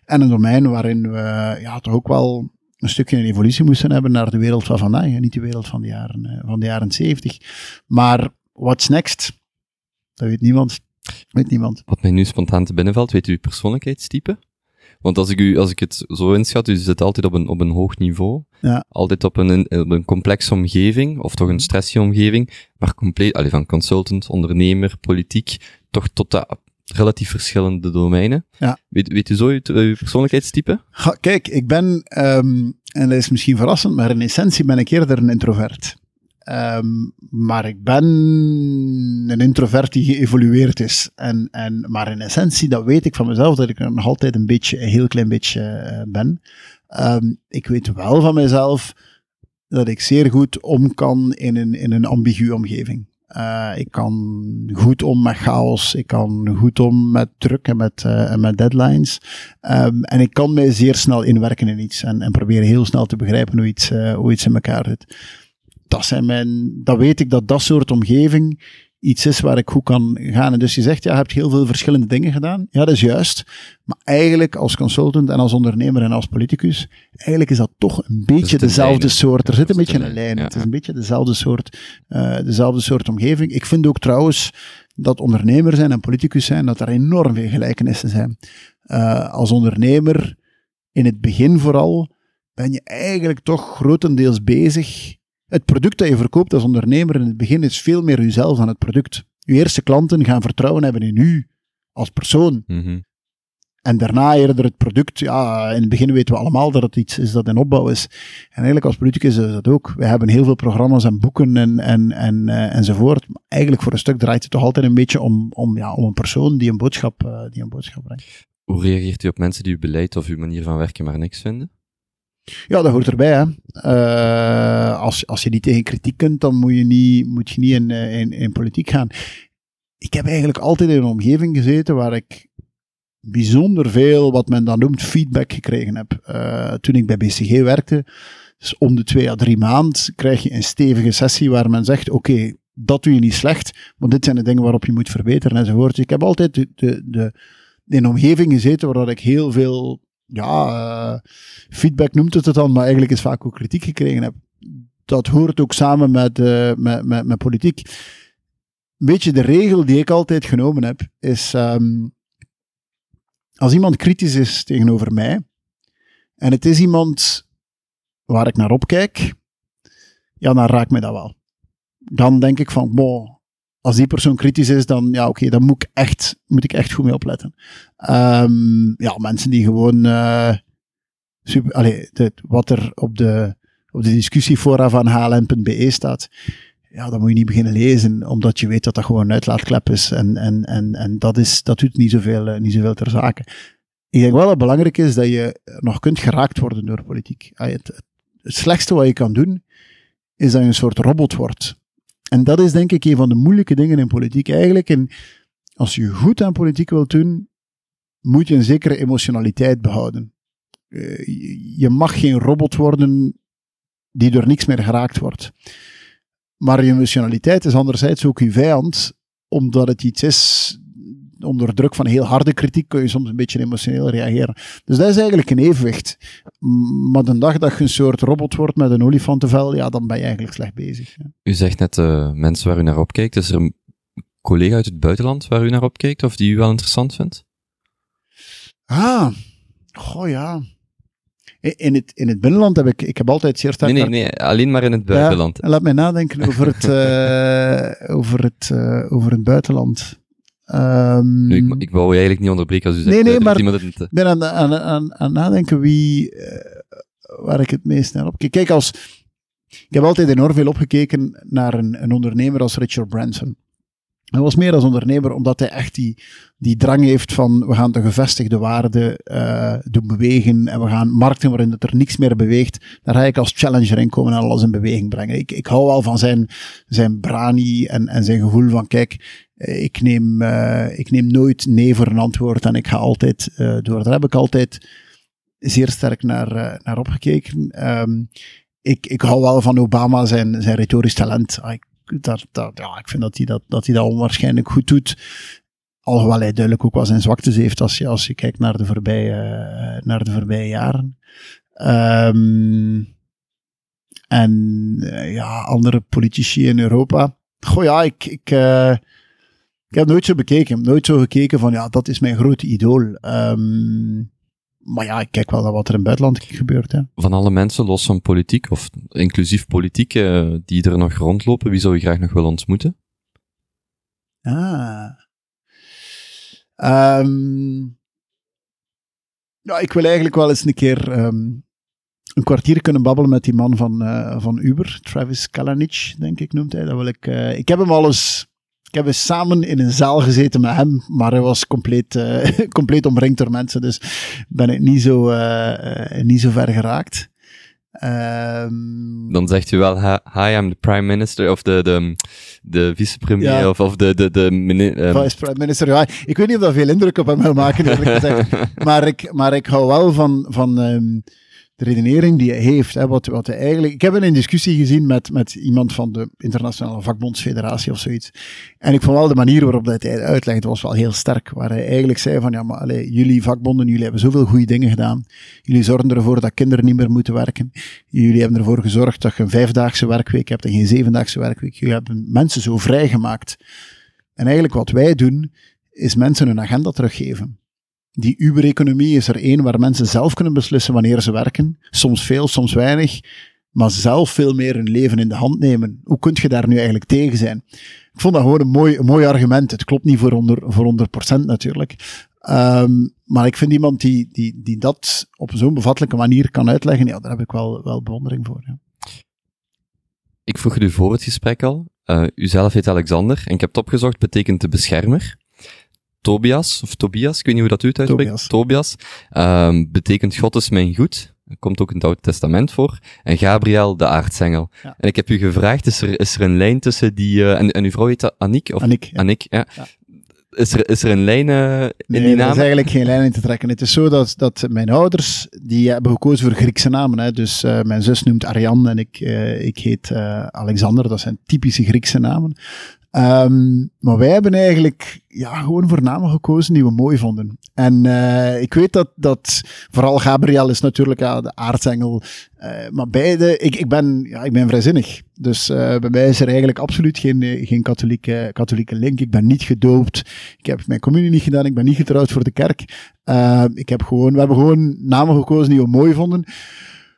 En een domein waarin we ja, toch ook wel een stukje een evolutie moesten hebben naar de wereld van vandaag. En niet de wereld van de jaren, eh, van de jaren 70. Maar what's next? Dat weet niemand. Weet niemand. Wat mij nu spontaan te binnenvalt, weet u uw persoonlijkheidstype? Want als ik, u, als ik het zo inschat, u zit altijd op een, op een hoog niveau. Ja. Altijd op een, op een complexe omgeving, of toch een stressige omgeving, maar compleet, allee, van consultant, ondernemer, politiek, toch tot de relatief verschillende domeinen. Ja. Weet, weet u zo uw, uw persoonlijkheidstype? Kijk, ik ben, ehm, en dat is misschien verrassend, maar in essentie ben ik eerder een introvert. Ehm, maar ik ben een introvert die geëvolueerd is. En, en, maar in essentie, dat weet ik van mezelf, dat ik er nog altijd een beetje, een heel klein beetje eh, ben. Ehm, ik weet wel van mezelf dat ik zeer goed om kan in een, in een ambiguë omgeving. Uh, ik kan goed om met chaos. Ik kan goed om met druk en met, en met deadlines. Um, en ik kan mij zeer snel inwerken in iets en, en proberen heel snel te begrijpen hoe iets, uh, hoe iets in elkaar zit. Dat, zijn mijn, dat weet ik dat dat soort omgeving iets is waar ik goed kan gaan. En dus je zegt, ja, je hebt heel veel verschillende dingen gedaan. Ja, dat is juist. Maar eigenlijk als consultant en als ondernemer en als politicus, eigenlijk is dat toch een beetje dezelfde soort. Er zit een beetje een lijn. Ja. Het is een beetje dezelfde soort, uh, dezelfde soort omgeving. Ik vind ook trouwens dat ondernemer zijn en politicus zijn, dat er enorm veel gelijkenissen zijn. Uh, als ondernemer, in het begin vooral, ben je eigenlijk toch grotendeels bezig het product dat je verkoopt als ondernemer in het begin is veel meer uzelf dan het product. Uw eerste klanten gaan vertrouwen hebben in u als persoon. Mm -hmm. En daarna eerder het product. Ja, in het begin weten we allemaal dat het iets is dat in opbouw is. En eigenlijk als politicus is dat ook. We hebben heel veel programma's en boeken en, en, en, uh, enzovoort. Maar eigenlijk voor een stuk draait het toch altijd een beetje om, om, ja, om een persoon die een, boodschap, uh, die een boodschap brengt. Hoe reageert u op mensen die uw beleid of uw manier van werken maar niks vinden? Ja, dat hoort erbij. Hè. Uh, als, als je niet tegen kritiek kunt, dan moet je niet, moet je niet in, in, in politiek gaan. Ik heb eigenlijk altijd in een omgeving gezeten waar ik bijzonder veel, wat men dan noemt, feedback gekregen heb. Uh, toen ik bij BCG werkte, Dus om de twee à drie maanden krijg je een stevige sessie waar men zegt, oké, dat doe je niet slecht, maar dit zijn de dingen waarop je moet verbeteren enzovoort. Ik heb altijd de, de, de, in een omgeving gezeten waar ik heel veel ja, uh, feedback noemt het het dan, maar eigenlijk is vaak ook kritiek gekregen heb. Dat hoort ook samen met, uh, met, met, met politiek. Een beetje de regel die ik altijd genomen heb, is um, als iemand kritisch is tegenover mij, en het is iemand waar ik naar opkijk, ja, dan raakt mij dat wel. Dan denk ik van, wow, als die persoon kritisch is, dan ja, oké, dan moet ik echt, moet ik echt goed mee opletten. Um, ja, mensen die gewoon, dit, wat er op de, op de discussiefora van hln.be staat, ja, dan moet je niet beginnen lezen, omdat je weet dat dat gewoon een uitlaatklep is. En, en, en, en dat, is, dat doet niet zoveel, uh, niet zoveel ter zake. Ik denk wel dat het belangrijk is dat je nog kunt geraakt worden door politiek. Het, het slechtste wat je kan doen, is dat je een soort robot wordt. En dat is denk ik een van de moeilijke dingen in politiek eigenlijk. En als je goed aan politiek wilt doen, moet je een zekere emotionaliteit behouden. Uh, je mag geen robot worden die door niks meer geraakt wordt. Maar je emotionaliteit is anderzijds ook je vijand, omdat het iets is onder druk van heel harde kritiek kun je soms een beetje emotioneel reageren. Dus dat is eigenlijk een evenwicht. Maar de dag dat je een soort robot wordt met een olifantenvel, ja, dan ben je eigenlijk slecht bezig. Ja. U zegt net uh, mensen waar u naar opkijkt. Is er een collega uit het buitenland waar u naar opkijkt of die u wel interessant vindt? Ah, goh ja. In het, in het binnenland heb ik, ik heb altijd zeer sterk... Nee, nee, nee, alleen maar in het buitenland. Ja, laat mij nadenken over het, uh, <laughs> over het, uh, over het buitenland. Um, nu, ik, ik wou je eigenlijk niet onderbreken als u zegt... Nee, nee, maar ik ben aan, aan, aan, aan nadenken wie, uh, waar ik het meest naar opkijk. Kijk, als, ik heb altijd enorm veel opgekeken naar een, een ondernemer als Richard Branson. Hij was meer als ondernemer omdat hij echt die, die drang heeft van we gaan de gevestigde waarden uh, doen bewegen en we gaan markten waarin het er niks meer beweegt. Daar ga ik als challenger in komen en alles in beweging brengen. Ik, ik hou wel van zijn, zijn brani en, en zijn gevoel van kijk, ik neem, uh, ik neem nooit nee voor een antwoord en ik ga altijd uh, door. Daar heb ik altijd zeer sterk naar, naar opgekeken. Um, ik, ik hou wel van Obama, zijn, zijn retorisch talent. Ah, ik, ja, ik vind dat hij dat, dat, hij dat onwaarschijnlijk goed doet. Alhoewel hij duidelijk ook wel zijn zwaktes heeft als je, als je kijkt naar de voorbije, naar de voorbije jaren. Um, en ja, andere politici in Europa. Goh ja, ik, ik, ik heb nooit zo bekeken. nooit zo gekeken van, ja, dat is mijn grote idool. Um, maar ja, ik kijk wel naar wat er in het buitenland gebeurt. Hè. Van alle mensen, los van politiek, of inclusief politiek, uh, die er nog rondlopen, wie zou je graag nog willen ontmoeten? Ah. Um, ja, ik wil eigenlijk wel eens een keer um, een kwartier kunnen babbelen met die man van, uh, van Uber, Travis Kalanic, denk ik noemt hij. Dat wil ik, uh, ik heb hem al eens ik heb eens samen in een zaal gezeten met hem, maar hij was compleet, uh, <laughs> compleet omringd door mensen, dus ben ik niet zo, uh, niet zo ver geraakt. Um, Dan zegt u wel, hi, I'm the prime minister, of de, de, de vicepremier, ja. of, of de, de, de um. Vice prime minister, ja. Ik weet niet of dat veel indruk op hem wil maken, eerlijk gezegd. <laughs> maar, ik, maar ik hou wel van, van um, de redenering die hij heeft. Hè, wat, wat hij eigenlijk, ik heb een discussie gezien met, met iemand van de Internationale Vakbondsfederatie of zoiets. En ik vond wel de manier waarop hij uitlegde was wel heel sterk. Waar hij eigenlijk zei van, ja, maar allez, jullie vakbonden, jullie hebben zoveel goede dingen gedaan. Jullie zorgen ervoor dat kinderen niet meer moeten werken. Jullie hebben ervoor gezorgd dat je een vijfdaagse werkweek hebt en geen zevendaagse werkweek. Jullie hebben mensen zo vrijgemaakt. En eigenlijk wat wij doen, is mensen een agenda teruggeven. Die Uber-economie is er één waar mensen zelf kunnen beslissen wanneer ze werken. Soms veel, soms weinig. Maar zelf veel meer hun leven in de hand nemen. Hoe kun je daar nu eigenlijk tegen zijn? Ik vond dat gewoon een mooi, een mooi argument. Het klopt niet voor 100%, voor 100% natuurlijk. Um, maar ik vind iemand die, die, die dat op zo'n bevattelijke manier kan uitleggen, ja, daar heb ik wel, wel bewondering voor. Ja. Ik vroeg u voor het gesprek al. Uh, u zelf heet Alexander en ik heb het opgezocht, betekent de beschermer. Tobias, of Tobias, ik weet niet hoe dat u het uitspreekt. Tobias. Tobias um, betekent God is mijn goed. Dat komt ook in het Oude Testament voor. En Gabriel, de aartsengel. Ja. En ik heb u gevraagd, is er, is er een lijn tussen die... Uh, en, en uw vrouw heet Annick? Of? Annick, ja. Ja. ja. is er, is er een lijn uh, in nee, die naam? er is eigenlijk geen lijn in te trekken. Het is zo dat, dat mijn ouders, die hebben gekozen voor Griekse namen. Hè. Dus uh, mijn zus noemt Ariane en ik, uh, ik heet Alexander. Dat zijn typische Griekse namen. Um, maar wij hebben eigenlijk ja, gewoon voor namen gekozen die we mooi vonden. En uh, ik weet dat, dat vooral Gabriel is natuurlijk ja, de aartsengel. Uh, maar beide, ik, ik, ben, ja, ik ben vrijzinnig. Dus uh, bij mij is er eigenlijk absoluut geen, geen katholieke, katholieke link. Ik ben niet gedoopt. Ik heb mijn communie niet gedaan. Ik ben niet getrouwd voor de kerk. ik heb gewoon, we hebben gewoon namen gekozen die we mooi vonden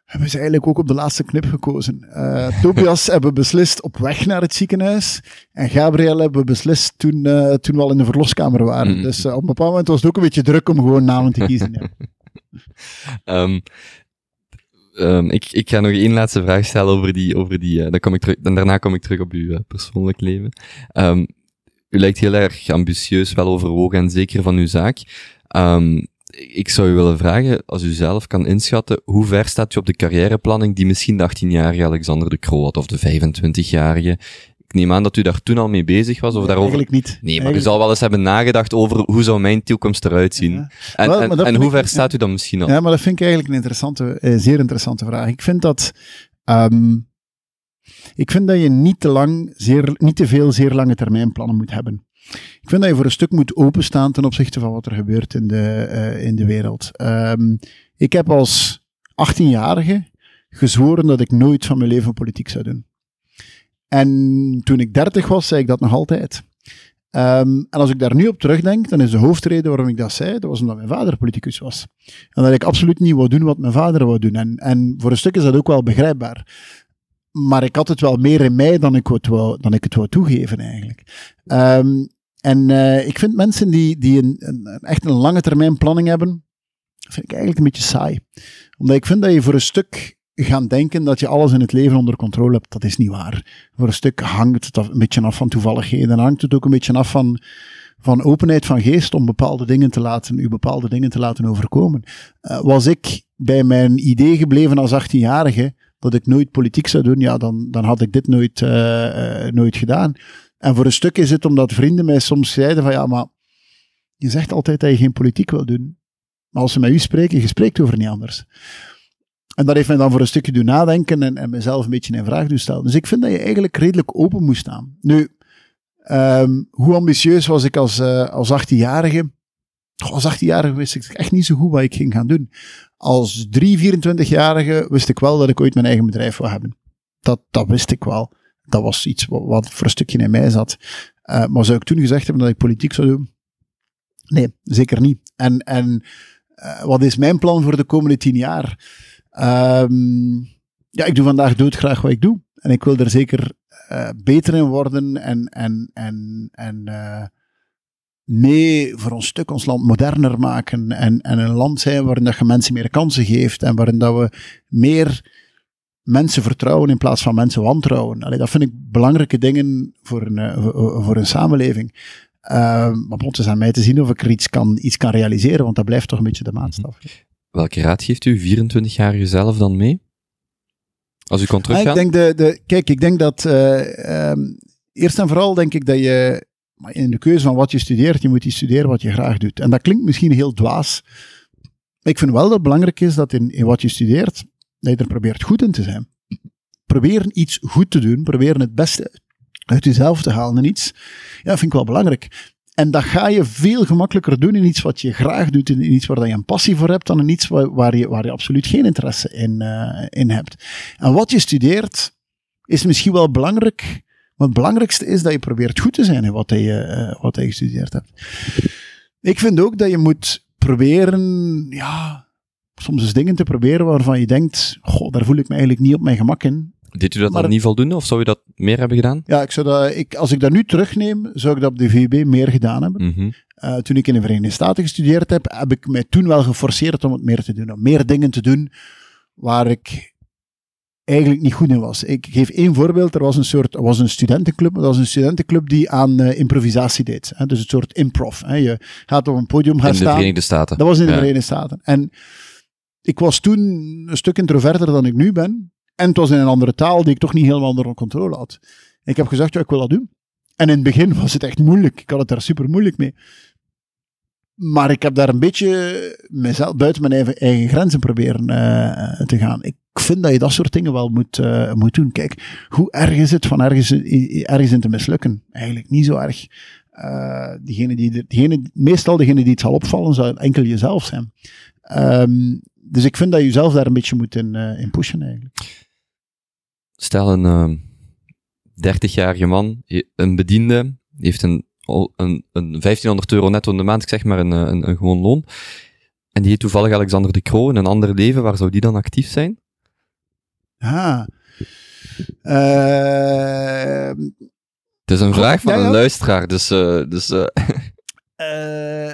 hebben ze eigenlijk ook op de laatste knip gekozen. Uh, Tobias <laughs> hebben beslist op weg naar het ziekenhuis. En Gabriel hebben beslist toen, uh, toen we al in de verloskamer waren. Mm. Dus uh, op een bepaald moment was het ook een beetje druk om gewoon namen te kiezen. Ja. um, <laughs> um, ik, ik ga nog één laatste vraag stellen over die, over die dan kom ik terug, en daarna kom ik terug op uw persoonlijk leven. Um, u lijkt heel erg ambitieus, wel overwogen en zeker van uw zaak ik zou u willen vragen, als u zelf kan inschatten, hoe ver staat u op de carrièreplanning die misschien de 18-jarige Alexander de Croo had, of de 25-jarige? Ik neem aan dat u daar toen al mee bezig was, of nee, daarover... Eigenlijk niet. Nee, maar u zal wel eens hebben nagedacht over hoe zou mijn toekomst eruit zien. Ja. En, wel, en, en hoe ver ik, staat u dan misschien al? Ja, maar dat vind ik eigenlijk een interessante, eh, zeer interessante vraag. Ik vind dat... Um, ik vind dat je niet te lang, zeer, niet te veel zeer lange termijn plannen moet hebben. Ik vind dat je voor een stuk moet openstaan ten opzichte van wat er gebeurt in de, uh, in de wereld. Um, ik heb als 18-jarige gezworen dat ik nooit van mijn leven politiek zou doen. En toen ik 30 was, zei ik dat nog altijd. Um, en als ik daar nu op terugdenk, dan is de hoofdreden waarom ik dat zei, dat was omdat mijn vader politicus was. En dat ik absoluut niet wou doen wat mijn vader wou doen. En, en voor een stuk is dat ook wel begrijpbaar. Maar ik had het wel meer in mij dan ik het wou, dan ik het wou toegeven eigenlijk. Um, en uh, ik vind mensen die, die een, een, echt een lange termijn planning hebben, vind ik eigenlijk een beetje saai. Omdat ik vind dat je voor een stuk gaan denken dat je alles in het leven onder controle hebt. Dat is niet waar. Voor een stuk hangt het een beetje af van toevalligheden. Hangt het ook een beetje af van, van openheid van geest om bepaalde dingen te laten, u bepaalde dingen te laten overkomen. Uh, was ik bij mijn idee gebleven als 18-jarige dat ik nooit politiek zou doen, ja, dan, dan had ik dit nooit, uh, uh, nooit gedaan. En voor een stuk is het omdat vrienden mij soms zeiden van ja, maar je zegt altijd dat je geen politiek wil doen. Maar als ze met u spreken, je spreekt over niet anders. En dat heeft mij dan voor een stukje doen nadenken en, en mezelf een beetje in vraag doen stellen. Dus ik vind dat je eigenlijk redelijk open moet staan. Nu, um, hoe ambitieus was ik als, uh, als 18-jarige? Als 18-jarige wist ik echt niet zo goed wat ik ging gaan doen. Als 3, 24-jarige wist ik wel dat ik ooit mijn eigen bedrijf wil hebben. Dat, dat wist ik wel dat was iets wat, voor een stukje in mij zat. Uh, maar zou ik toen gezegd hebben dat ik politiek zou doen? Nee, zeker niet. En, en uh, wat is mijn plan voor de komende tien jaar? Um, ja, ik doe vandaag doodgraag wat ik doe. En ik wil er zeker uh, beter in worden en, en, en, en mee voor ons stuk ons land moderner maken. En, en een land zijn waarin dat je mensen meer kansen geeft en waarin dat we meer mensen vertrouwen in plaats van mensen wantrouwen. Allee, dat vind ik belangrijke dingen voor een, uh, voor een samenleving. Uh, maar het is aan mij te zien of ik er iets kan, iets kan realiseren, want dat blijft toch een beetje de maatstaf. Welke raad geeft u 24-jarige zelf dan mee? Als u kon ah, teruggaan? ik denk de, de, kijk, ik denk dat uh, um, eerst en vooral denk ik dat je in de keuze van wat je studeert, je moet iets studeren wat je graag doet. En dat klinkt misschien heel dwaas. Maar ik vind wel dat het belangrijk is dat in, wat je studeert, dat je er probeert goed in te zijn. Proberen iets goed te doen, proberen het beste uit jezelf te halen in iets, ja, vind ik wel belangrijk. En dat ga je veel gemakkelijker doen in iets wat je graag doet, in iets waar je een passie voor hebt, dan in iets waar, je, waar je absoluut geen interesse in, uh, in hebt. En wat je studeert, is misschien wel belangrijk, maar het belangrijkste is dat je probeert goed te zijn in wat je, uh, wat je gestudeerd hebt. Ik vind ook dat je moet proberen, ja, soms eens dingen te proberen waarvan je denkt, goh, daar voel ik me eigenlijk niet op mijn gemak in. Deed u dat dan niet voldoende, of zou u dat meer hebben gedaan? Ja, ik zou dat, ik, als ik dat nu terugneem, zou ik dat op de VUB meer gedaan hebben. Mm -hmm. uh, toen ik in de Verenigde Staten gestudeerd heb, heb ik mij toen wel geforceerd om het meer te doen. Om meer dingen te doen waar ik eigenlijk niet goed in was. Ik geef één voorbeeld. Er was een soort, was een studentenclub, dat was een studentenclub die aan uh, improvisatie deed. Hè? Dus een soort improv. Hè? Je gaat op een podium gaan staan. In de Verenigde Staten. Dat was in de ja. Verenigde Staten. En ik was toen een stuk introverter dan ik nu ben. En het was in een andere taal die ik toch niet helemaal onder controle had. ik heb gezegd, ja, ik wil dat doen. En in het begin was het echt moeilijk. Ik had het daar super moeilijk mee. Maar ik heb daar een beetje mezelf buiten mijn eigen, eigen grenzen proberen uh, te gaan. Ik vind dat je dat soort dingen wel moet, uh, moet doen. Kijk, hoe erg is het van ergens, ergens in te mislukken? Eigenlijk niet zo erg. Uh, diegene die, diegene, meestal degene die het zal opvallen, zal enkel jezelf zijn. Um, dus ik vind dat je jezelf daar een beetje moet in, in pushen eigenlijk. Stel een 30-jarige man, een bediende, heeft een een, een 1500 euro netto in de maand, ik zeg maar een, een, een gewoon loon. En die heet toevallig Alexander de Croo in een ander leven, waar zou die dan actief zijn? Ah. Uh, het is een vraag van een luisteraar, dus... Uh, dus uh,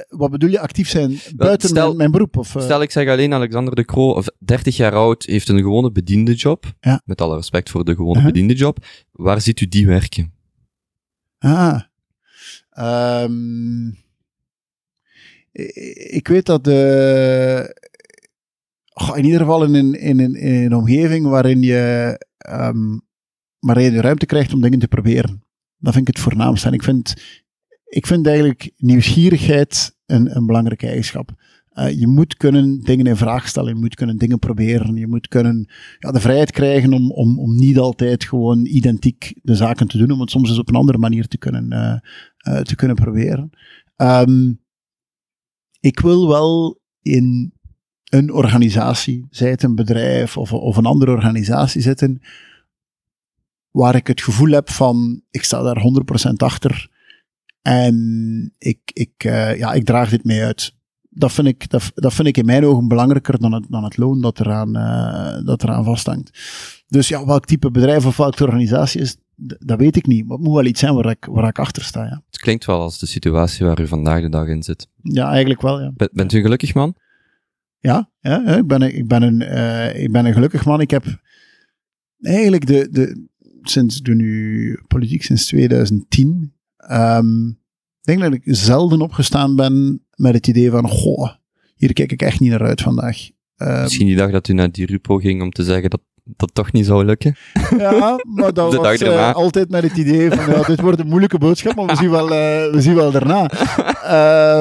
wat bedoel je, actief zijn buiten stel, mijn, mijn, beroep? Of, Stel, ik zeg alleen Alexander de Croo, 30 jaar oud, heeft een gewone bediende job. Ja. Met alle respect voor de gewone -huh. bediende job. Waar ziet u die werken? Ah. Um, ik weet dat de, in ieder geval in in, een, in een omgeving waarin je, um, waarin je de ruimte krijgt om dingen te proberen. Dat vind ik het voornaamste. En ik vind, ik vind eigenlijk nieuwsgierigheid een, een belangrijke eigenschap. Uh, je moet kunnen dingen in vraag stellen, je moet kunnen dingen proberen, je moet kunnen ja, de vrijheid krijgen om, om, om niet altijd gewoon identiek de zaken te doen, om het soms eens op een andere manier te kunnen, uh, uh, te kunnen proberen. Um, ik wil wel in een organisatie, zij het een bedrijf of, of een andere organisatie zitten, waar ik het gevoel heb van, ik sta daar 100% achter en ik, ik, ja, ik draag dit mee uit dat vind, ik, dat, dat vind ik in mijn ogen belangrijker dan het, dan het loon dat eraan, uh, dat eraan vasthangt. Dus ja, welk type bedrijf of welke organisatie is, dat weet ik niet. Maar het moet wel iets zijn waar ik, waar ik achter sta. Ja. Het klinkt wel als de situatie waar u vandaag de dag in zit. Ja, eigenlijk wel. Ja. bent u gelukkig man? Ja, ja ik, ben ik, ben een, uh, ik ben een gelukkig man. Ik heb eigenlijk de, de, sinds de nu politiek sinds 2010. Um, ik denk dat ik zelden opgestaan ben met het idee van, goh, hier kijk ik echt niet naar uit vandaag. Um, Misschien die dag dat u naar die Rupo ging om te zeggen dat dat toch niet zou lukken. Ja, maar dat was uh, altijd met het idee van, ja, dit wordt een moeilijke boodschap, maar we zien wel, uh, we zien wel daarna.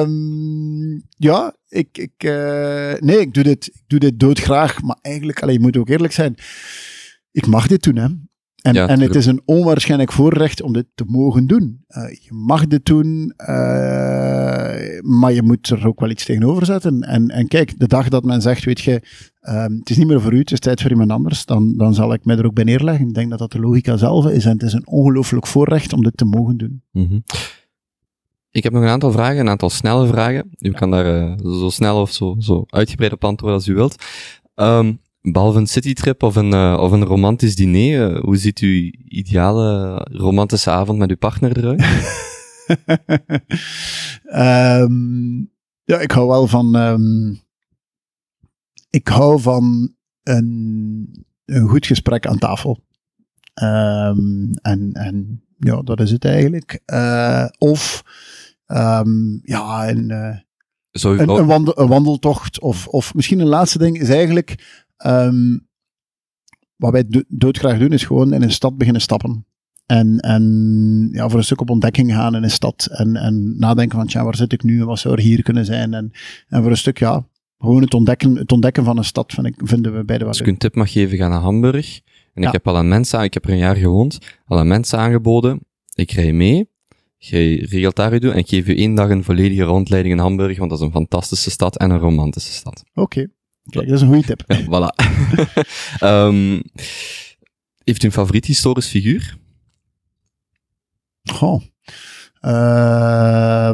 um, ja, ik, ik, uh, nee, ik doe dit, ik doe dit doodgraag, maar eigenlijk, allee, je moet ook eerlijk zijn, ik mag dit doen, hè. En, ja, en het is een onwaarschijnlijk voorrecht om dit te mogen doen. Uh, je mag dit doen, uh, maar je moet er ook wel iets tegenover zetten. En, en kijk, de dag dat men zegt, weet je, uh, het is niet meer voor u, het is tijd voor iemand anders, dan, dan zal ik mij er ook bij neerleggen. Ik denk dat dat de logica zelf is en het is een ongelooflijk voorrecht om dit te mogen doen. Mm -hmm. Ik heb nog een aantal vragen, een aantal snelle vragen. U kan daar uh, zo snel of zo, zo uitgebreid op antwoorden als u wilt. Um, Behalve een citytrip of een, uh, of een romantisch diner, uh, hoe ziet uw ideale romantische avond met uw partner eruit? um, <laughs> ja, ik hou wel van. Um, ik hou van een, een goed gesprek aan tafel. Um, en, en ja, dat is het eigenlijk. Uh, of ja, een, een, een, wandel, een, wandeltocht. Of, of misschien een laatste ding is eigenlijk Um, wat wij do doodgraag doen, is gewoon in een stad beginnen stappen. En, en ja, voor een stuk op ontdekking gaan in een stad. En, en nadenken van, tja, waar zit ik nu en wat zou er hier kunnen zijn? En, en voor een stuk, ja, gewoon het ontdekken, het ontdekken van een stad vind ik, vinden we beide wel Als ik een tip mag geven, ga naar Hamburg. En ja. ik heb al aan mensen, ik heb er een jaar gewoond, al aan mensen aangeboden, ik rij mee, je regelt daar je doen en ik geef je één dag een volledige rondleiding in Hamburg, want dat is een fantastische stad en een romantische stad. Oké. Okay. Kijk, dat is een goede tip. <laughs> Voilà. um, <laughs> heeft u een favoriet historisch figuur? Goh. Uh,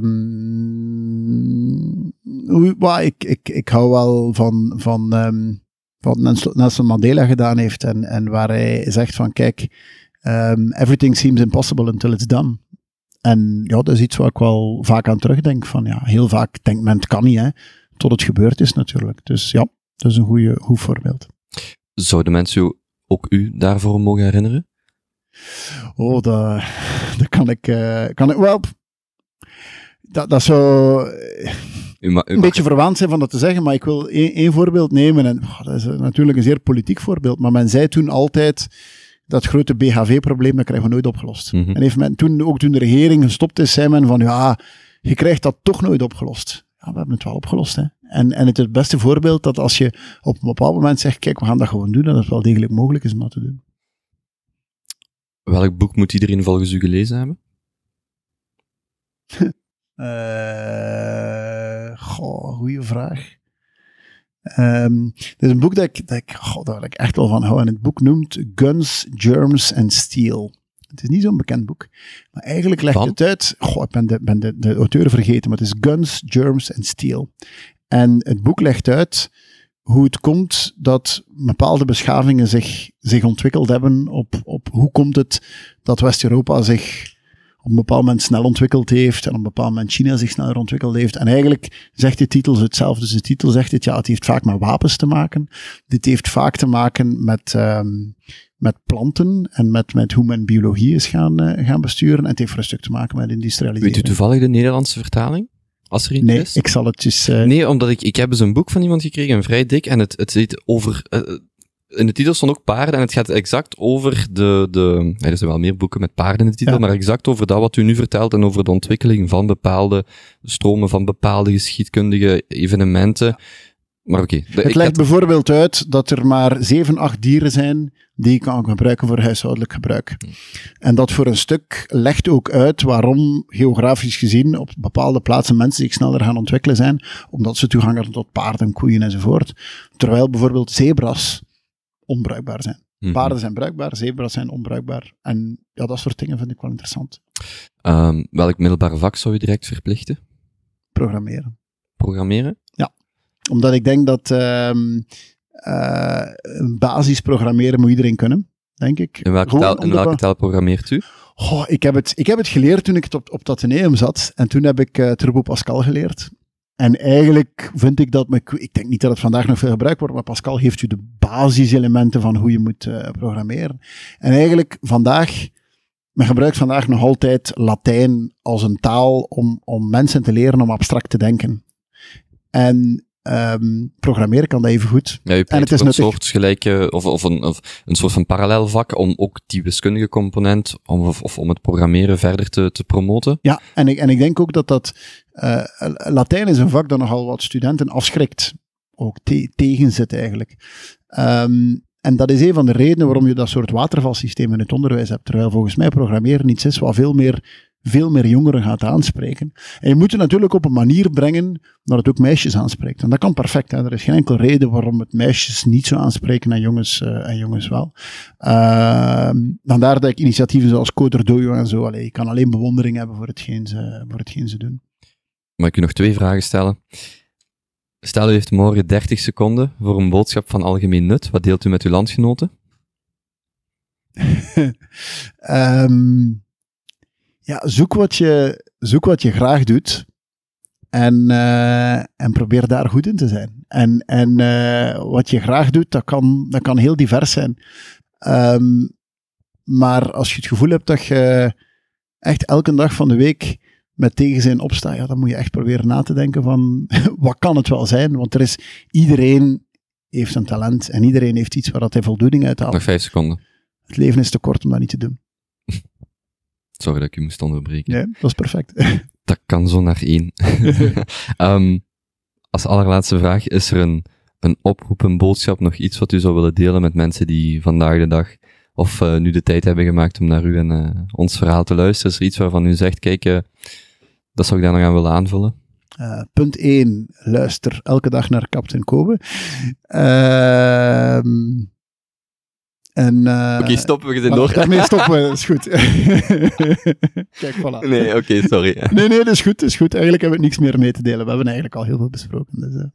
well, ik, ik, ik hou wel van, van um, wat Nelson Mandela gedaan heeft en, en waar hij zegt van kijk, um, everything seems impossible until it's done. En ja, dat is iets waar ik wel vaak aan terugdenk. Van ja, heel vaak denkt men het kan niet, hè, tot het gebeurd is natuurlijk. Dus ja, dat is een goede, goed voorbeeld. Zouden mensen ook u daarvoor mogen herinneren? Oh, dat, dat kan ik, uh, kan ik wel. Dat, dat zou u ma, u een beetje verwaand zijn van dat te zeggen, maar ik wil één, één voorbeeld nemen. En oh, dat is natuurlijk een zeer politiek voorbeeld, maar men zei toen altijd dat grote BHV-probleem, dat krijgen we nooit opgelost. Mhm. En heeft men toen, ook toen de regering gestopt is, zei men van, ja, je krijgt dat toch nooit opgelost. Ja, we hebben het wel opgelost. Hè. En, en het is het beste voorbeeld dat als je op een bepaald moment zegt, kijk, we gaan dat gewoon doen, dat het wel degelijk mogelijk is om dat te doen. Welk boek moet iedereen volgens u gelezen hebben? <laughs> Eh goh, goede vraag. Ehm dit is een boek dat ik, dat ik, goh, wil ik echt wel van hou. En het boek noemt Guns, Germs and Steel. Het is niet zo'n bekend boek. Maar eigenlijk legt Van? het uit... Goh, ik ben, de, ben de, de auteur vergeten, maar het is Guns, Germs and Steel. En het boek legt uit hoe het komt dat bepaalde beschavingen zich, zich ontwikkeld hebben op, op hoe komt het dat West-Europa zich op een bepaald moment snel ontwikkeld heeft en op een bepaald moment China zich sneller ontwikkeld heeft. En eigenlijk zegt de titel hetzelfde. Dus de titel zegt het, ja, het heeft vaak met wapens te maken. Dit heeft vaak te maken met, ehm, met planten en met, met hoe men biologie is gaan, eh, gaan besturen. En het heeft voor een stuk te maken met industrialisering. Weet u toevallig de Nederlandse vertaling? Als er iets Nee, is? ik zal het dus... eh, Nee, omdat ik, ik heb dus een boek van iemand gekregen, een vrij dik, en het, het zit over, eh, in de titel stond ook paarden, en het gaat exact over de, de, er zijn wel meer boeken met paarden in de titel, Ja. maar exact over dat wat u nu vertelt, en over de ontwikkeling van bepaalde stromen, van bepaalde geschiedkundige evenementen. Maar oké. Het ik legt had- bijvoorbeeld uit dat er maar 7, 8 dieren zijn die je kan gebruiken voor huishoudelijk gebruik. En dat voor een stuk legt ook uit waarom geografisch gezien op bepaalde plaatsen mensen zich sneller gaan ontwikkelen zijn, omdat ze toegang hebben tot paarden, koeien enzovoort. Terwijl bijvoorbeeld zebras onbruikbaar zijn. Mhm. Paarden zijn bruikbaar, zebras zijn onbruikbaar. En ja, dat soort dingen vind ik wel interessant. Ehm, welk middelbaar vak zou je direct verplichten? Programmeren. Programmeren? Omdat ik denk dat ehm eh, een basisprogrammeren moet iedereen kunnen, denk ik. In welke, taal, in welke we- taal programmeert u? Goh, ik, heb het, ik heb het geleerd toen ik het op, op het Atheneum zat. En toen heb ik eh, Turbo Pascal geleerd. En eigenlijk vind ik dat, ik denk niet dat het vandaag nog veel gebruikt wordt, maar Pascal geeft u de basiselementen van hoe je moet eh, programmeren. En eigenlijk vandaag, men gebruikt vandaag nog altijd Latijn als een taal om, om mensen te leren om abstract te denken. En ehm, programmeren kan dat even goed. Ja, u het pleit is een soort gelijke, of, of, een, of een soort van parallel vak om ook die wiskundige component, om, of, of om het programmeren verder te, te promoten. Ja, en ik, en ik denk ook dat dat. eh, Latijn is een vak dat nogal wat studenten afschrikt. Ook te- tegenzit eigenlijk. Ehm, en dat is een van de redenen waarom je dat soort watervalsysteem in het onderwijs hebt. Terwijl volgens mij programmeren iets is wat veel meer, veel meer jongeren gaat aanspreken. En je moet het natuurlijk op een manier brengen dat het ook meisjes aanspreekt. En dat kan perfect. Hè. Er is geen enkele reden waarom het meisjes niet zou aanspreken en jongens, eh, en jongens wel. Ehm vandaar dat ik initiatieven zoals Coder Dojo en zo, allee, ik kan alleen bewondering hebben voor hetgeen ze, voor hetgeen ze doen. Mag ik u nog twee vragen stellen? Stel, u heeft morgen 30 seconden voor een boodschap van algemeen nut. Wat deelt u met uw landgenoten? <laughs> Ehm, ja, zoek wat, je, zoek wat je graag doet. En, eh, en probeer daar goed in te zijn. En, en eh, wat je graag doet, dat kan, dat kan heel divers zijn. Ehm, maar als je het gevoel hebt dat je echt elke dag van de week met tegenzin opstaat, ja, dan moet je echt proberen na te denken van <laughs> wat kan het wel zijn? Want er is iedereen heeft een talent en iedereen heeft iets waar dat hij voldoening uit haalt. Nog vijf seconden. Het leven is te kort om dat niet te doen. <laughs> Sorry dat ik u moest onderbreken. Nee, dat is perfect. <laughs> Dat kan zo naar één. <laughs> Ehm, als allerlaatste vraag, is er een, een oproep, een boodschap, nog iets wat u zou willen delen met mensen die vandaag de dag, of eh, nu de tijd hebben gemaakt om naar u en eh, ons verhaal te luisteren? Is er iets waarvan u zegt, kijk, eh, dat zou ik daar nog aan willen aanvullen? Punt 1. Luister elke dag naar Captain Kobe. Ehm en, eh, Oké, stoppen, we zijn door. Daarmee stoppen we, dat is goed. <laughs> Kijk, voilà. Nee, oké, sorry. Nee, nee, dat is goed, dat is goed. Eigenlijk hebben we niks meer mee te delen. We hebben eigenlijk al heel veel besproken. Dus, eh.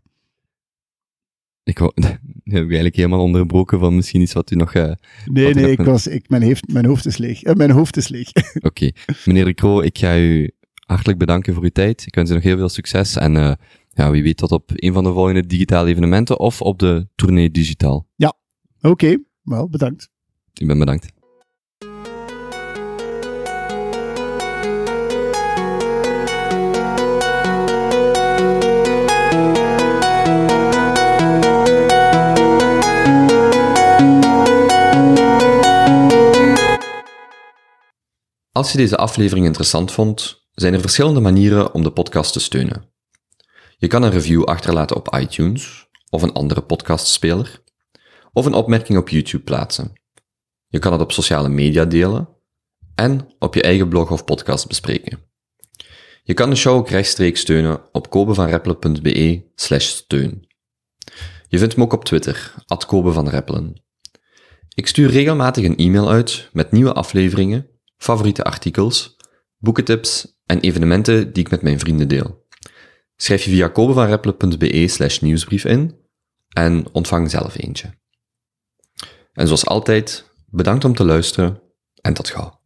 Ik wou, <laughs> heb ik eigenlijk helemaal onderbroken van misschien iets wat u nog... eh, Nee, nee, ik was, ik, mijn, heeft, mijn hoofd is leeg. Mijn hoofd is leeg. <laughs> Oké. Meneer de Croo, ik ga u hartelijk bedanken voor uw tijd. Ik wens u nog heel veel succes en eh, ja, wie weet tot op een van de volgende digitale evenementen of op de tournee digitaal. Oké, wel, bedankt. Ik ben bedankt. Als je deze aflevering interessant vond, zijn er verschillende manieren om de podcast te steunen. Je kan een review achterlaten op iTunes of een andere podcastspeler, of een opmerking op YouTube plaatsen. Je kan het op sociale media delen en op je eigen blog of podcast bespreken. Je kan de show ook rechtstreeks steunen op kobevanreppelen.be slash steun. Je vindt me ook op Twitter, at Kobe van Reppelen. Ik stuur regelmatig een e-mail uit met nieuwe afleveringen, favoriete artikels, boekentips en evenementen die ik met mijn vrienden deel. Schrijf je via kobevanreppelen.be slash nieuwsbrief in en ontvang zelf eentje. En zoals altijd, bedankt om te luisteren en tot gauw.